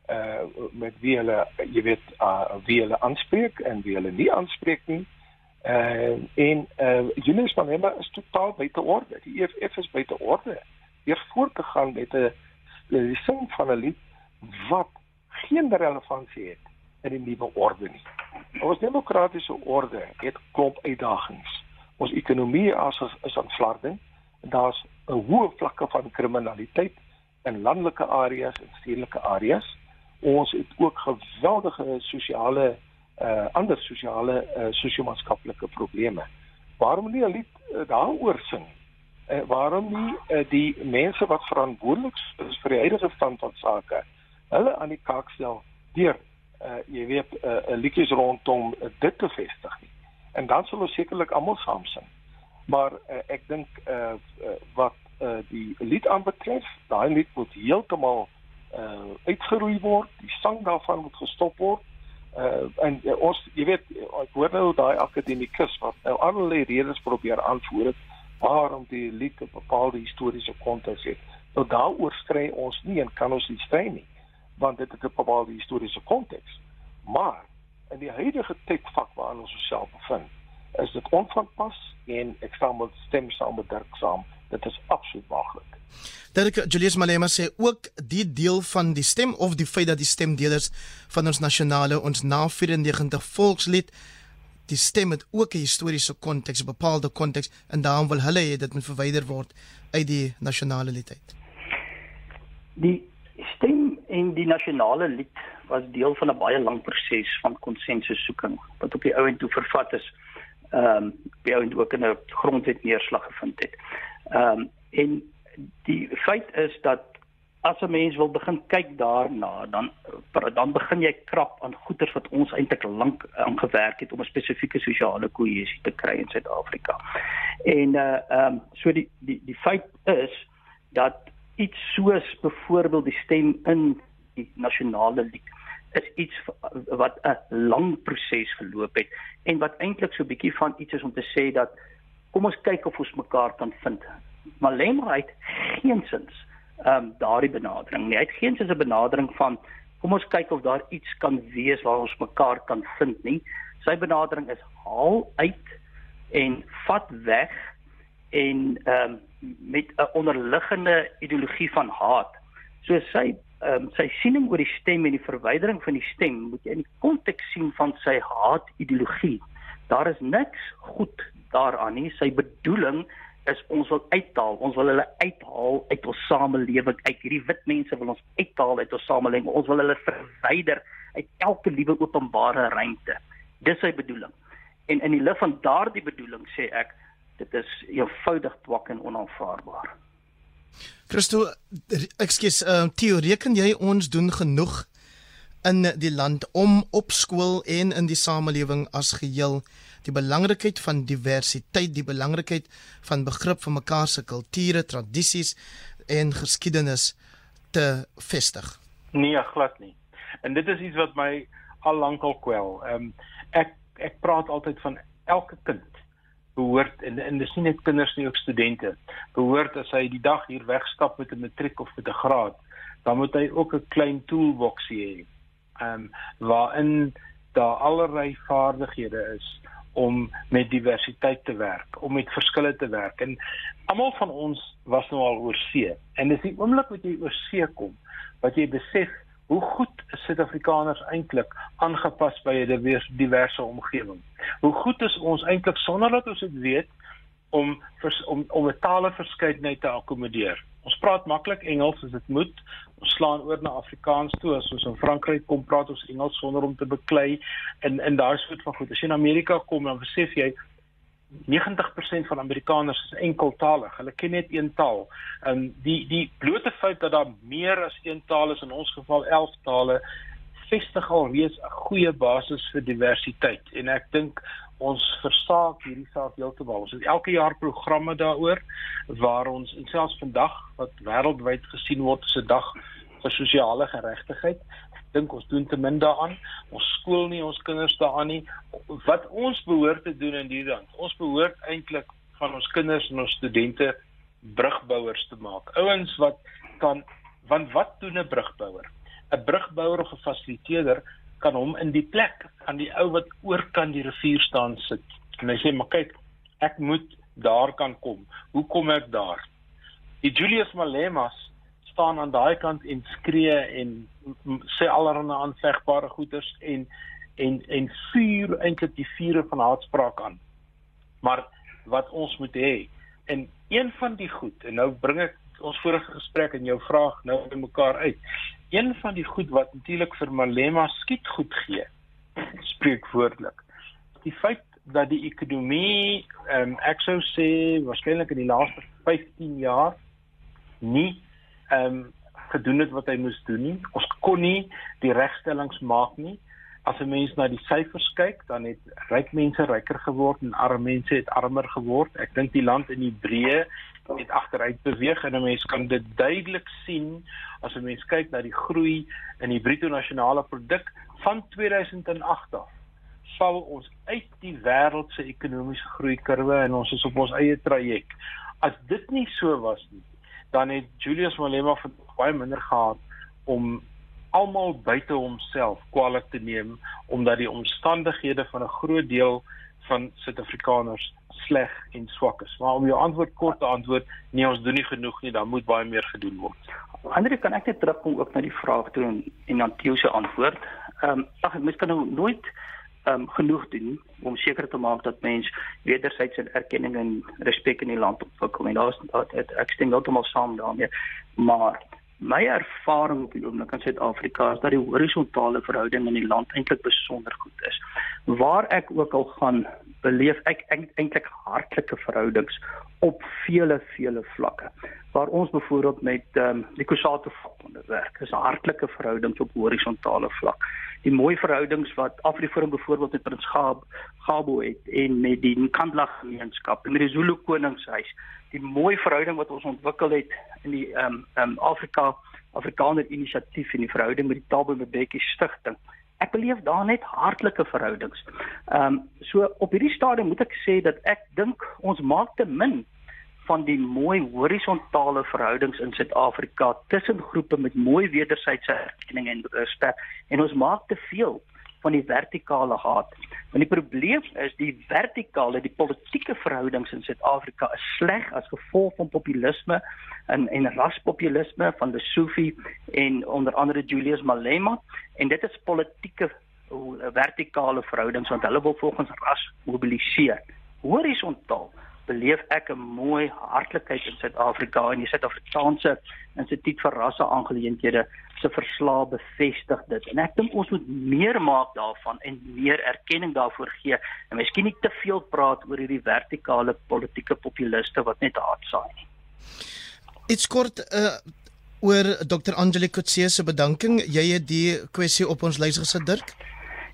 uh met wie hulle jy weet uh wie hulle aanspreek en wie hulle nie aanspreek nie. Uh en uh Julius Malema is totaal buite orde. Die EFF is buite orde. Deur voort te gaan met 'n die sing van 'n lied wat geen relevantie het in die nuwe orde nie. Ons demokratiese orde het klop uitdagings. Ons ekonomie as is aan flarding. Daar's 'n hoë vlakke van kriminaliteit in landelike areas en stedelike areas ons het ook geweldige sosiale uh ander sosiale uh sosio-maatskaplike probleme. Waarom nie 'n lied uh, daaroor sing? Uh, waarom nie uh, die mense wat verantwoordelik is vir die huidige stand van sake, hulle aan die kaak stel deur uh jy weet 'n uh, liedjies rondom uh, dit te vestig nie. En dan sal ons sekerlik almal saam sing. Maar uh, ek dink uh, uh wat uh die lied aanbetref, daai lied moet heeltemal uh uitgeroei word, die sang daarvan moet gestop word. Uh en uh, ons jy weet ek hoor nou daai akademikus wat nou allerlei redes probeer aanvoer het waarom die lied 'n bepaalde historiese konteks het. Nou daaroor stry ons nie en kan ons nie stry nie want dit het 'n bepaalde historiese konteks. Maar in die huidige tydvak waarin ons osself bevind, is dit onvanpas en ek stem met stem saam met Dirk saam. Dit is absoluut waaglik. Dirk Julius Malema sê ook die deel van die stem of die feit dat die stemdelers van ons nasionale ons na 94 volkslied die stem het ook 'n historiese konteks, 'n bepaalde konteks en daarom wil hulle hê dit moet verwyder word uit die nasionale lied uit. Die stem en die nasionale lied was deel van 'n baie lang proses van konsensussoeking wat op die ou en toe vervat is. Ehm um, by ou en ook in 'n grondwet neerslag gevind het. Ehm um, en die feit is dat as 'n mens wil begin kyk daarna, dan dan begin jy krap aan goeder wat ons eintlik lank aangewerk het om 'n spesifieke sosiale kohesie te kry in Suid-Afrika. En uh ehm um, so die die die feit is dat iets soos byvoorbeeld die stem in die nasionale lied is iets wat 'n lang proses geloop het en wat eintlik so 'n bietjie van iets is om te sê dat kom ons kyk of ons mekaar kan vind Malema het geensins ehm um, daardie benadering nie. Hy het geensins 'n benadering van kom ons kyk of daar iets kan wees waar ons mekaar kan vind nie. Sy benadering is haal uit en vat weg en ehm um, met 'n onderliggende ideologie van haat. So sy ehm um, sy siening oor die stem en die verwydering van die stem moet jy in die konteks sien van sy haat ideologie. Daar is niks goed daaraan nie. Sy bedoeling is ons wil uithaal, ons wil hulle uithaal uit ons samelewing, uit hierdie wit mense wil ons uithaal uit ons samelewing. Ons wil hulle verwyder uit elke liewe openbare ruimte. Dis sy bedoeling. En in die lig van daardie bedoeling sê ek dit is eenvoudig twak en onaanvaarbaar. Christo, ekskuus, uh, Theo, reken jy ons doen genoeg in die land om op skool en in die samelewing as geheel die belangrikheid van diversiteit, die belangrikheid van begrip van mekaar se kulture, tradisies en geskiedenis te vestig. Nee, glad nie. En dit is iets wat my al lank al kwel. Ehm um, ek ek praat altyd van elke kind behoort en en dis nie net kinders nie, ook studente. Behoort as hy die dag hier wegstap met 'n matriek of met 'n graad, dan moet hy ook 'n klein toolbox hê. Ehm um, waarin daar allerlei vaardighede is om met diversiteit te werk, om met verskille te werk. En almal van ons was nou al oor see. En dis die oomblik wat jy oor see kom wat jy besef hoe goed Suid-Afrikaners eintlik aangepas by 'n diverse, omgewing. Hoe goed is ons eintlik sonder dat ons dit weet om vers, om om 'n taaleverskeidenheid te akkommodeer. Ons praat maklik Engels as dit moet. Ons slaan oor na Afrikaans toe as ons in Frankryk kom praat ons Engels sonder om te beklei en daar is goed van goed. As jy in Amerika kom dan besef jy 90% van Amerikaners is enkeltalig. Hulle ken net een taal. En die die blote feit dat daar meer as een taal is in ons geval 11 tale vestig al reeds 'n goeie basis vir diversiteit en ek dink ons versaak hierdie saak heeltemal. Ons het elke jaar programme daaroor waar ons en selfs vandag wat wêreldwyd gesien word as 'n dag vir sosiale geregtigheid, dink ons doen te min daaraan. Ons skool nie ons kinders daaraan nie. Wat ons behoort te doen in hierdie land. Ons behoort eintlik van ons kinders en ons studente brugbouers te maak. Ouens wat kan want wat doen 'n brugbouer? 'n brugbouer of 'n fasiliteerder kan hom in die plek aan die ou wat oor kan die rivier staan sit. En hy sê, "Maar kyk, ek moet daar kan kom. Hoe kom ek daar?" Die Julius Malemas staan aan daai kant en skree en sê allerlei aanvegbare goeters en en en vuur eintlik die vure van haatspraak aan. Maar wat ons moet hê en een van die goed en nou bring ek ons vorige gesprek en jou vraag nou by mekaar uit. Een van die goed wat natuurlik vir Malema skiet goed gee, spreek woordelik. Die feit dat die ekonomie ehm um, ek sou sê waarskynlik in die laaste 15 jaar nie ehm um, gedoen het wat hy moes doen nie. Ons kon nie die regstellings maak nie. As 'n mens na die syfers kyk, dan het ryk mense ryker geword en arme mense het armer geword. Ek dink die land in die breë het agteruit beweeg en 'n mens kan dit duidelik sien as 'n mens kyk na die groei in die bruto nasionale produk van 2008 af. Val ons uit die wêreld se ekonomiese groeikurwe en ons is op ons eie traject. As dit nie so was nie, dan het Julius Malema baie minder gehad om almal buite homself kwaliek te neem omdat die omstandighede van 'n groot deel van Suid-Afrikaners sleg en swak is. Maar om jou antwoord kort te antwoord, nee, ons doen nie genoeg nie, dan moet baie meer gedoen word. Andre, kan ek net terugkom ook na die vraag toe en, en dan Theo se antwoord? Ehm, um, ag, mens kan nou nooit ehm um, genoeg doen om seker te maak dat mens wederzijds erkenning en respek in die land ontwikkel. En daar's ek stem heeltemal saam daarmee. Maar my ervaring op die oomblik in Suid-Afrika is dat die horisontale verhouding in die land eintlik besonder goed is. Waar ek ook al gaan beleef ek eintlik hartlike verhoudings op vele vele vlakke. Waar ons byvoorbeeld met ehm um, die Kusatu vakbonde werk, is hartlike verhoudings op horisontale vlak. Die mooi verhoudings wat Afriforum byvoorbeeld met Prins Gab Gabo het en met die Nkandla gemeenskap en met die Zulu koningshuis die mooi verhouding wat ons ontwikkel het in die ehm um, ehm um, Afrika Afrikaner inisiatief en die verhouding met die Tabo Mbeki stigting. Ek beleef daar net hartlike verhoudings. Ehm um, so op hierdie stadium moet ek sê dat ek dink ons maak te min van die mooi horisontale verhoudings in Suid-Afrika tussen groepe met mooi wederwysige erkenning en respek en ons maak te veel van die vertikale haat. Want die probleem is die vertikale, die politieke verhoudings in Suid-Afrika is sleg as gevolg van populisme en en raspopulisme van die Sufi en onder andere Julius Malema en dit is politieke vertikale verhoudings want hulle wil volgens ras mobiliseer. Horisontaal beleef ek 'n mooi hartlikheid in Suid-Afrika en die Suid-Afrikaanse Instituut vir Rasse Aangeleenthede se verslae bevestig dit. En ek dink ons moet meer maak daarvan en meer erkenning daarvoor gee en miskien nie te veel praat oor hierdie vertikale politieke populiste wat net haat saai nie. Dit's kort uh oor Dr. Angelique Kutse se bedanking. Jy het die kwessie op ons lys gesit, Dirk.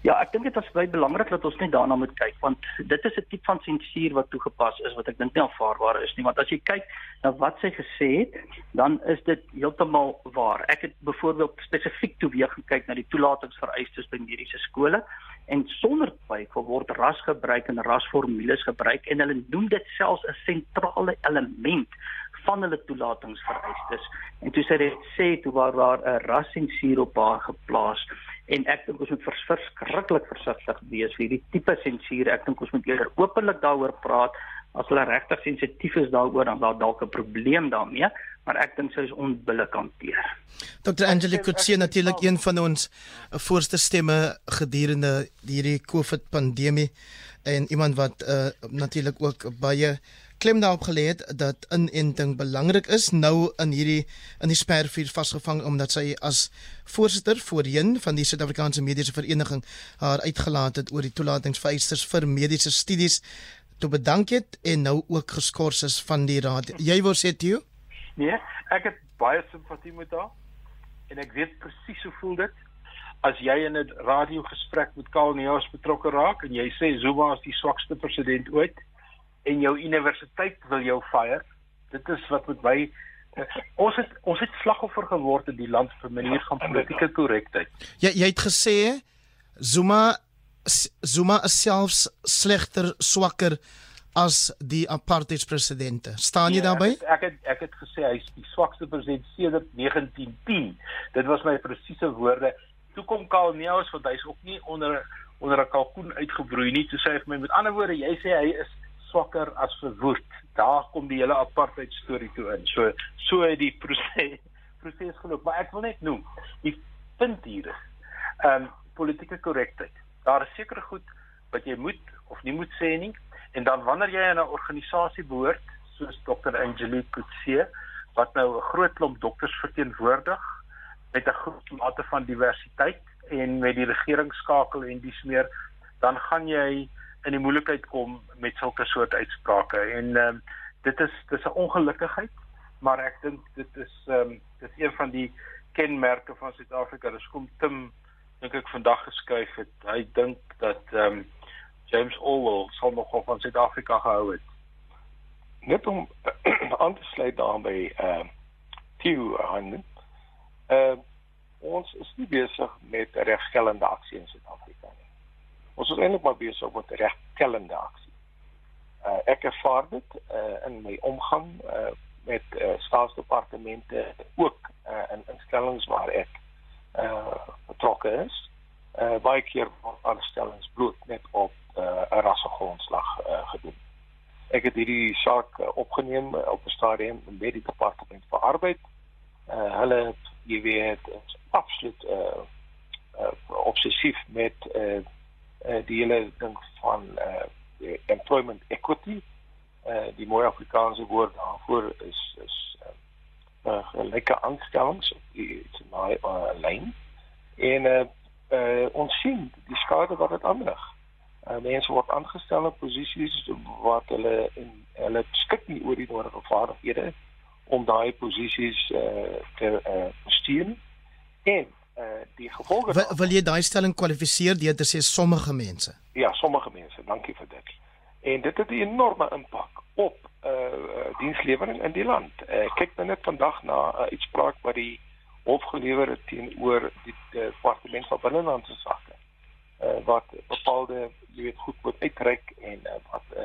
Ja, ek dink dit is baie belangrik dat ons net daarna moet kyk want dit is 'n tipe van sensuur wat toegepas is wat ek dink nie aanvaarbaar is nie want as jy kyk na wat sy gesê het, dan is dit heeltemal waar. Ek het byvoorbeeld spesifiek toe weer gekyk na die toelatingsvereistes by mediese skole en sonder twyfel word ras gebruik en rasformules gebruik en hulle noem dit selfs 'n sentrale element van hulle toelatingsvereistes. En toe sê dit sê toe waar daar 'n rassensuur op haar geplaas en ek dink ons moet vers, verskriklik versigtig wees vir hierdie tipe sensuur. Ek dink ons moet eerder openlik daaroor praat. As hulle regtig sensitief is daaroor, dan daar dalk 'n probleem daarmee, maar ek dink sy is onbillik hanteer. Dr. Angelique Kutsie natuurlik een van ons voorste stemme gedurende hierdie COVID pandemie en iemand wat uh, natuurlik ook baie klem daarop gelê het dat inenting belangrik is nou in hierdie in die spervuur vasgevang omdat sy as voorsitter voorheen van die Suid-Afrikaanse Mediese Vereniging haar uitgelaat het oor die toelatingsvereistes vir mediese studies toe bedank het en nou ook geskort is van die raad. Jy wou sê Theo? Nee, ek het baie simpatie met haar en ek weet presies hoe voel dit as jy in 'n radiogesprek met Karl Neus betrokke raak en jy sê Zuma is die swakste president ooit en jou universiteit wil jou fire. Dit is wat met my uh, ons het ons het slagoffer geword in die land vir manier van politieke korrektheid. Jy jy het gesê Zuma Zuma is selfs slegter, swakker as die apartheidspresidente. Staan jy Nee, daarbey? Ek het, ek het ek het gesê hy's die swakste president sedert 1910. Dit was my presiese woorde. Toe kom Karl Neus want hy's ook nie onder onder 'n kalkoen uitgebroei nie. Toe sê hy vir my met ander woorde, jy sê hy is swakker as verwoed. Daar kom die hele apartheid storie toe in. So so het die proses proses geloop, maar ek wil net noem, die punt hier is ehm um, politieke korrektheid. Daar is sekere goed wat jy moet of nie moet sê nie en dan wanneer jy in 'n organisasie behoort soos Dr. Angelique Kutse wat nou 'n groot klomp dokters verteenwoordig met 'n groot mate van diversiteit en met die regering skakel en dis meer dan gaan jy in die moeilikheid kom met sulke soort uitsprake en ehm um, dit is dis 'n ongelukkigheid maar ek dink dit is ehm um, dis een van die kenmerke van Suid-Afrika dis kom Tim dink ek vandag geskryf het hy dink dat ehm um, James Orwell sal nogal van Suid-Afrika gehou het net om aan te sluit daarby ehm uh, Theo Handen. Uh ons is nie besig met regstellende aksie in Suid-Afrika nie. Ons is eintlik maar besig met regstellende aksie. Uh ek ervaar dit uh in my omgang uh met uh, staatsdepartemente ook uh in instellings waar ek uh betrokke is. Uh baie keer word aanstellings bloot net op uh, 'n rassegrondslag uh, gedoen ek het hierdie saak uh, opgeneem uh, op 'n stadium met die departement vir arbeid. Uh hulle jy weet absoluut uh, uh obsessief met uh, uh die hele ding van uh employment equity. Uh die mooi Afrikaanse woord daarvoor is is uh, gelyke aanstellings op die uh, lyn. En uh, uh ons sien die skade wat dit aanrig uh, mense word aangestel in posisies wat hulle en hulle skik nie oor die nodige vaardighede om daai posisies uh, te uh, bestuur en uh, die gevolge Wil, wil jy daai stelling kwalifiseer deur te sê sommige mense? ja sommige mense dankie vir dit en dit het 'n enorme impak op uh, dienslewering in die land uh, kyk nou net vandag na 'n uh, uitspraak wat die hof gelewer het teenoor die departement van binnelandse sake uh, wat bepaalde jy weet goed moet uitreik en uh, wat uh,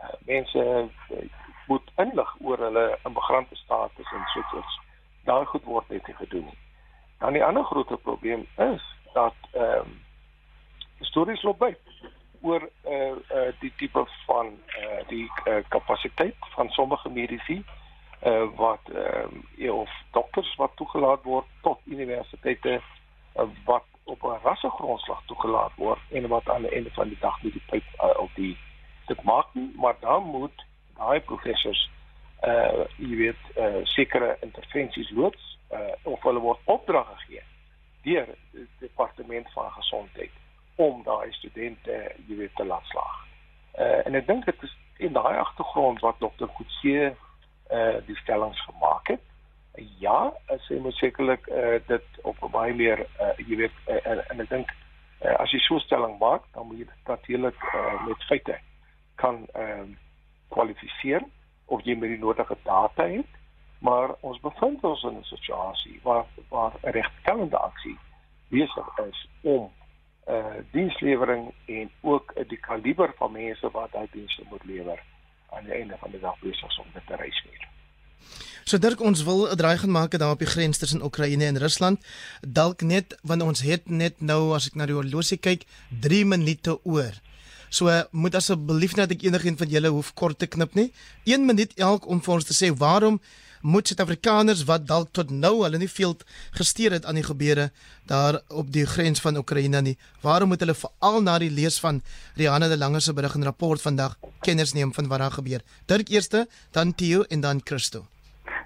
uh, mense uh, moet inlig oor hulle immigrante status en so iets. Daai goed word net nie gedoen nie. Dan die ander groot probleem is dat ehm um, stories loop by oor uh, uh, die tipe van uh, die uh, kapasiteit van sommige mediese uh, wat ehm um, of dokters wat toegelaat word tot universiteite uh, wat op 'n rassegrondslag toegelaat word en wat aan die einde van die dag nie die pyp uh, op die dit maak nie. Maar dan moet daai professors uh jy weet uh sekere intervensies loods uh of hulle word opdrag gegee deur die departement van gesondheid om daai studente jy weet te laat slaag. Uh en ek dink dit is in daai agtergrond wat dokter Kutse uh die stellings gemaak het ja, as jy moet sekerlik uh, dit op 'n baie meer uh, jy weet uh, en, en ek dink uh, as jy so stelling maak, dan moet jy dit natuurlik uh, met feite kan ehm uh, kwalifiseer of jy met die nodige data het. Maar ons bevind ons in 'n situasie waar waar 'n regstellende aksie besig is om eh uh, dienslewering en ook die kaliber van mense wat daai dienste moet lewer aan die einde van die dag besig om dit te reismeer. So Dirk ons wil 'n draai gaan maak daar op die grens tussen Oekraïne en Rusland. Dalk net want ons het net nou as ek na die horlosie kyk, 3 minute oor. So moet asseblief net ek enigiemand van julle hoef kort te knip nie. 1 minuut elk om vir ons te sê waarom moet Suid-Afrikaners wat dalk tot nou hulle nie veel gesteer het aan die gebeure daar op die grens van Oekraïne nie. Waarom moet hulle veral na die lees van Rihanna de Lange se berig en rapport vandag kennis neem van wat daar gebeur? Dirk eerste, dan Theo en dan Christo.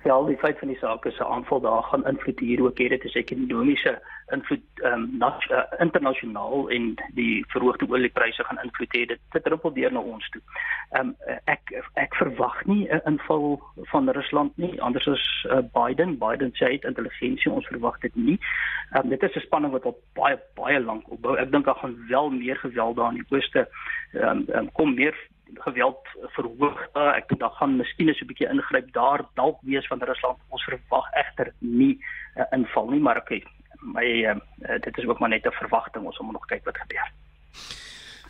Ja, al die feit van die saak is 'n aanval daar gaan invloed hier ook het dit is ekonomiese invloed ehm um, uh, internasionaal en die verhoogde oliepryse gaan invloed hê. Dit dit druppel deur na ons toe. Ehm um, ek ek verwag nie 'n inval van Rusland nie anders as uh, Biden. Biden sê dit intelligensie ons verwag dit nie. Ehm um, dit is 'n spanning wat al baie baie lank opbou. Ek dink daar gaan wel meer geweld daar in die ooste ehm um, um, kom meer geweld verhoog. Ek dink daar gaan miskien so 'n bietjie ingryp daar dalk wees van Rusland. Ons verwag egter nie 'n uh, inval nie, maar okay. My uh, dit is ook maar net 'n verwagting. Ons moet nog kyk wat gebeur.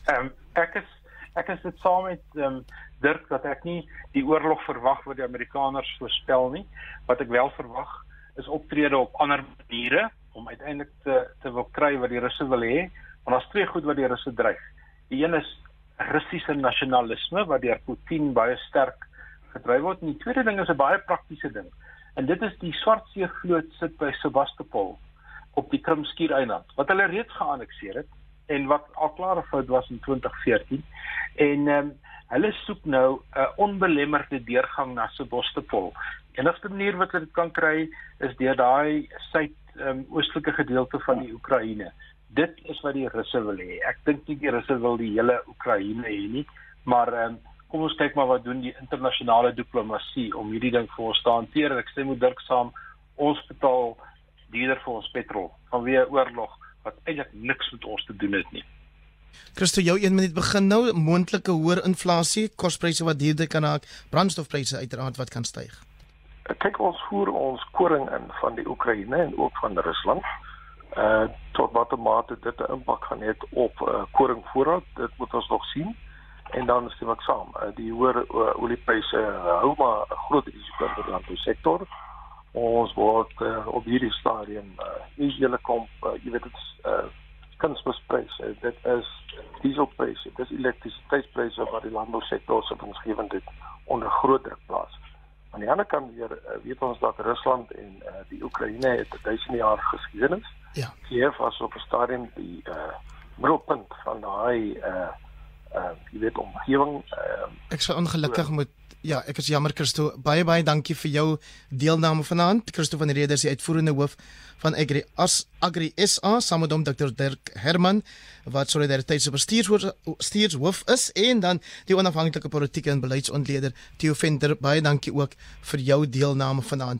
Ehm um, ek is ek is dit saam met ehm um, Dirk dat ek nie die oorlog verwag wat die Amerikaners voorspel nie. Wat ek wel verwag is optrede op ander maniere om uiteindelik te te wil kry wat die Russe wil hê. Want daar's twee goed wat die Russe dryf. Die een is Russiese nasionalisme wat deur Putin baie sterk gedryf word en die tweede ding is 'n baie praktiese ding. En dit is die Swartsee vloot sit by Sebastopol op die Krimskiereiland wat hulle reeds geannekseer het en wat al klaar 'n fout was in 2014 en ehm um, hulle soek nou 'n onbelemmerde deurgang na Sebastopol. Enigste manier wat hulle dit kan kry is deur daai suid ehm um, oostelike gedeelte van die Oekraïne. Dit is wat die Russe wil hê. Ek dink nie die Russe wil die hele Oekraïne hê nie, maar ehm um, kom ons kyk maar wat doen die internasionale diplomatie om hierdie ding vir ons te hanteer. Ek stem met Dirk saam. Ons betaal duurder vir ons petrol vanweë oorlog wat eintlik niks met ons te doen het nie. Christo, jou 1 minuut begin nou moontlike hoër inflasie, kospryse wat duurder kan raak, brandstofpryse uiteraard wat kan styg. Kyk ons voer ons koring in van die Oekraïne en ook van Rusland. Uh tot watter mate dit 'n impak gaan hê op uh, koringvoorraad, dit moet ons nog sien. En dan stem ek saam, uh, die hoër uh, oliepryse uh, hou maar 'n groot risiko vir die landbousektor ons word uh, op hierdie stadium uh, nie hele kom uh, jy weet dit is uh, kunsmispryse. Dit is dieselpryse dit is elektrisiteitspryse wat die landbousektor se omgewing dit onder groot druk plaas. Aan die ander kant weer uh, weet ons dat Rusland en uh, die Oekraïne het 1000 jaar geskiedenis. Ja. Kiev was op 'n stadium die uh, middelpunt van daai uh, uh, jy weet omgewing uh, ek sou ongelukkig moet Ja, ek is jammer Christo. Baie baie dankie vir jou deelname vanaand. Christo van der Rede is die uitvoerende hoof van Agri As Agri SA saam met hom Dr. Dirk Herman wat solidariteit se bestuurshoof is en dan die onafhanklike politieke en beleidsontleder Theo Venter. Baie dankie ook vir jou deelname vanaand.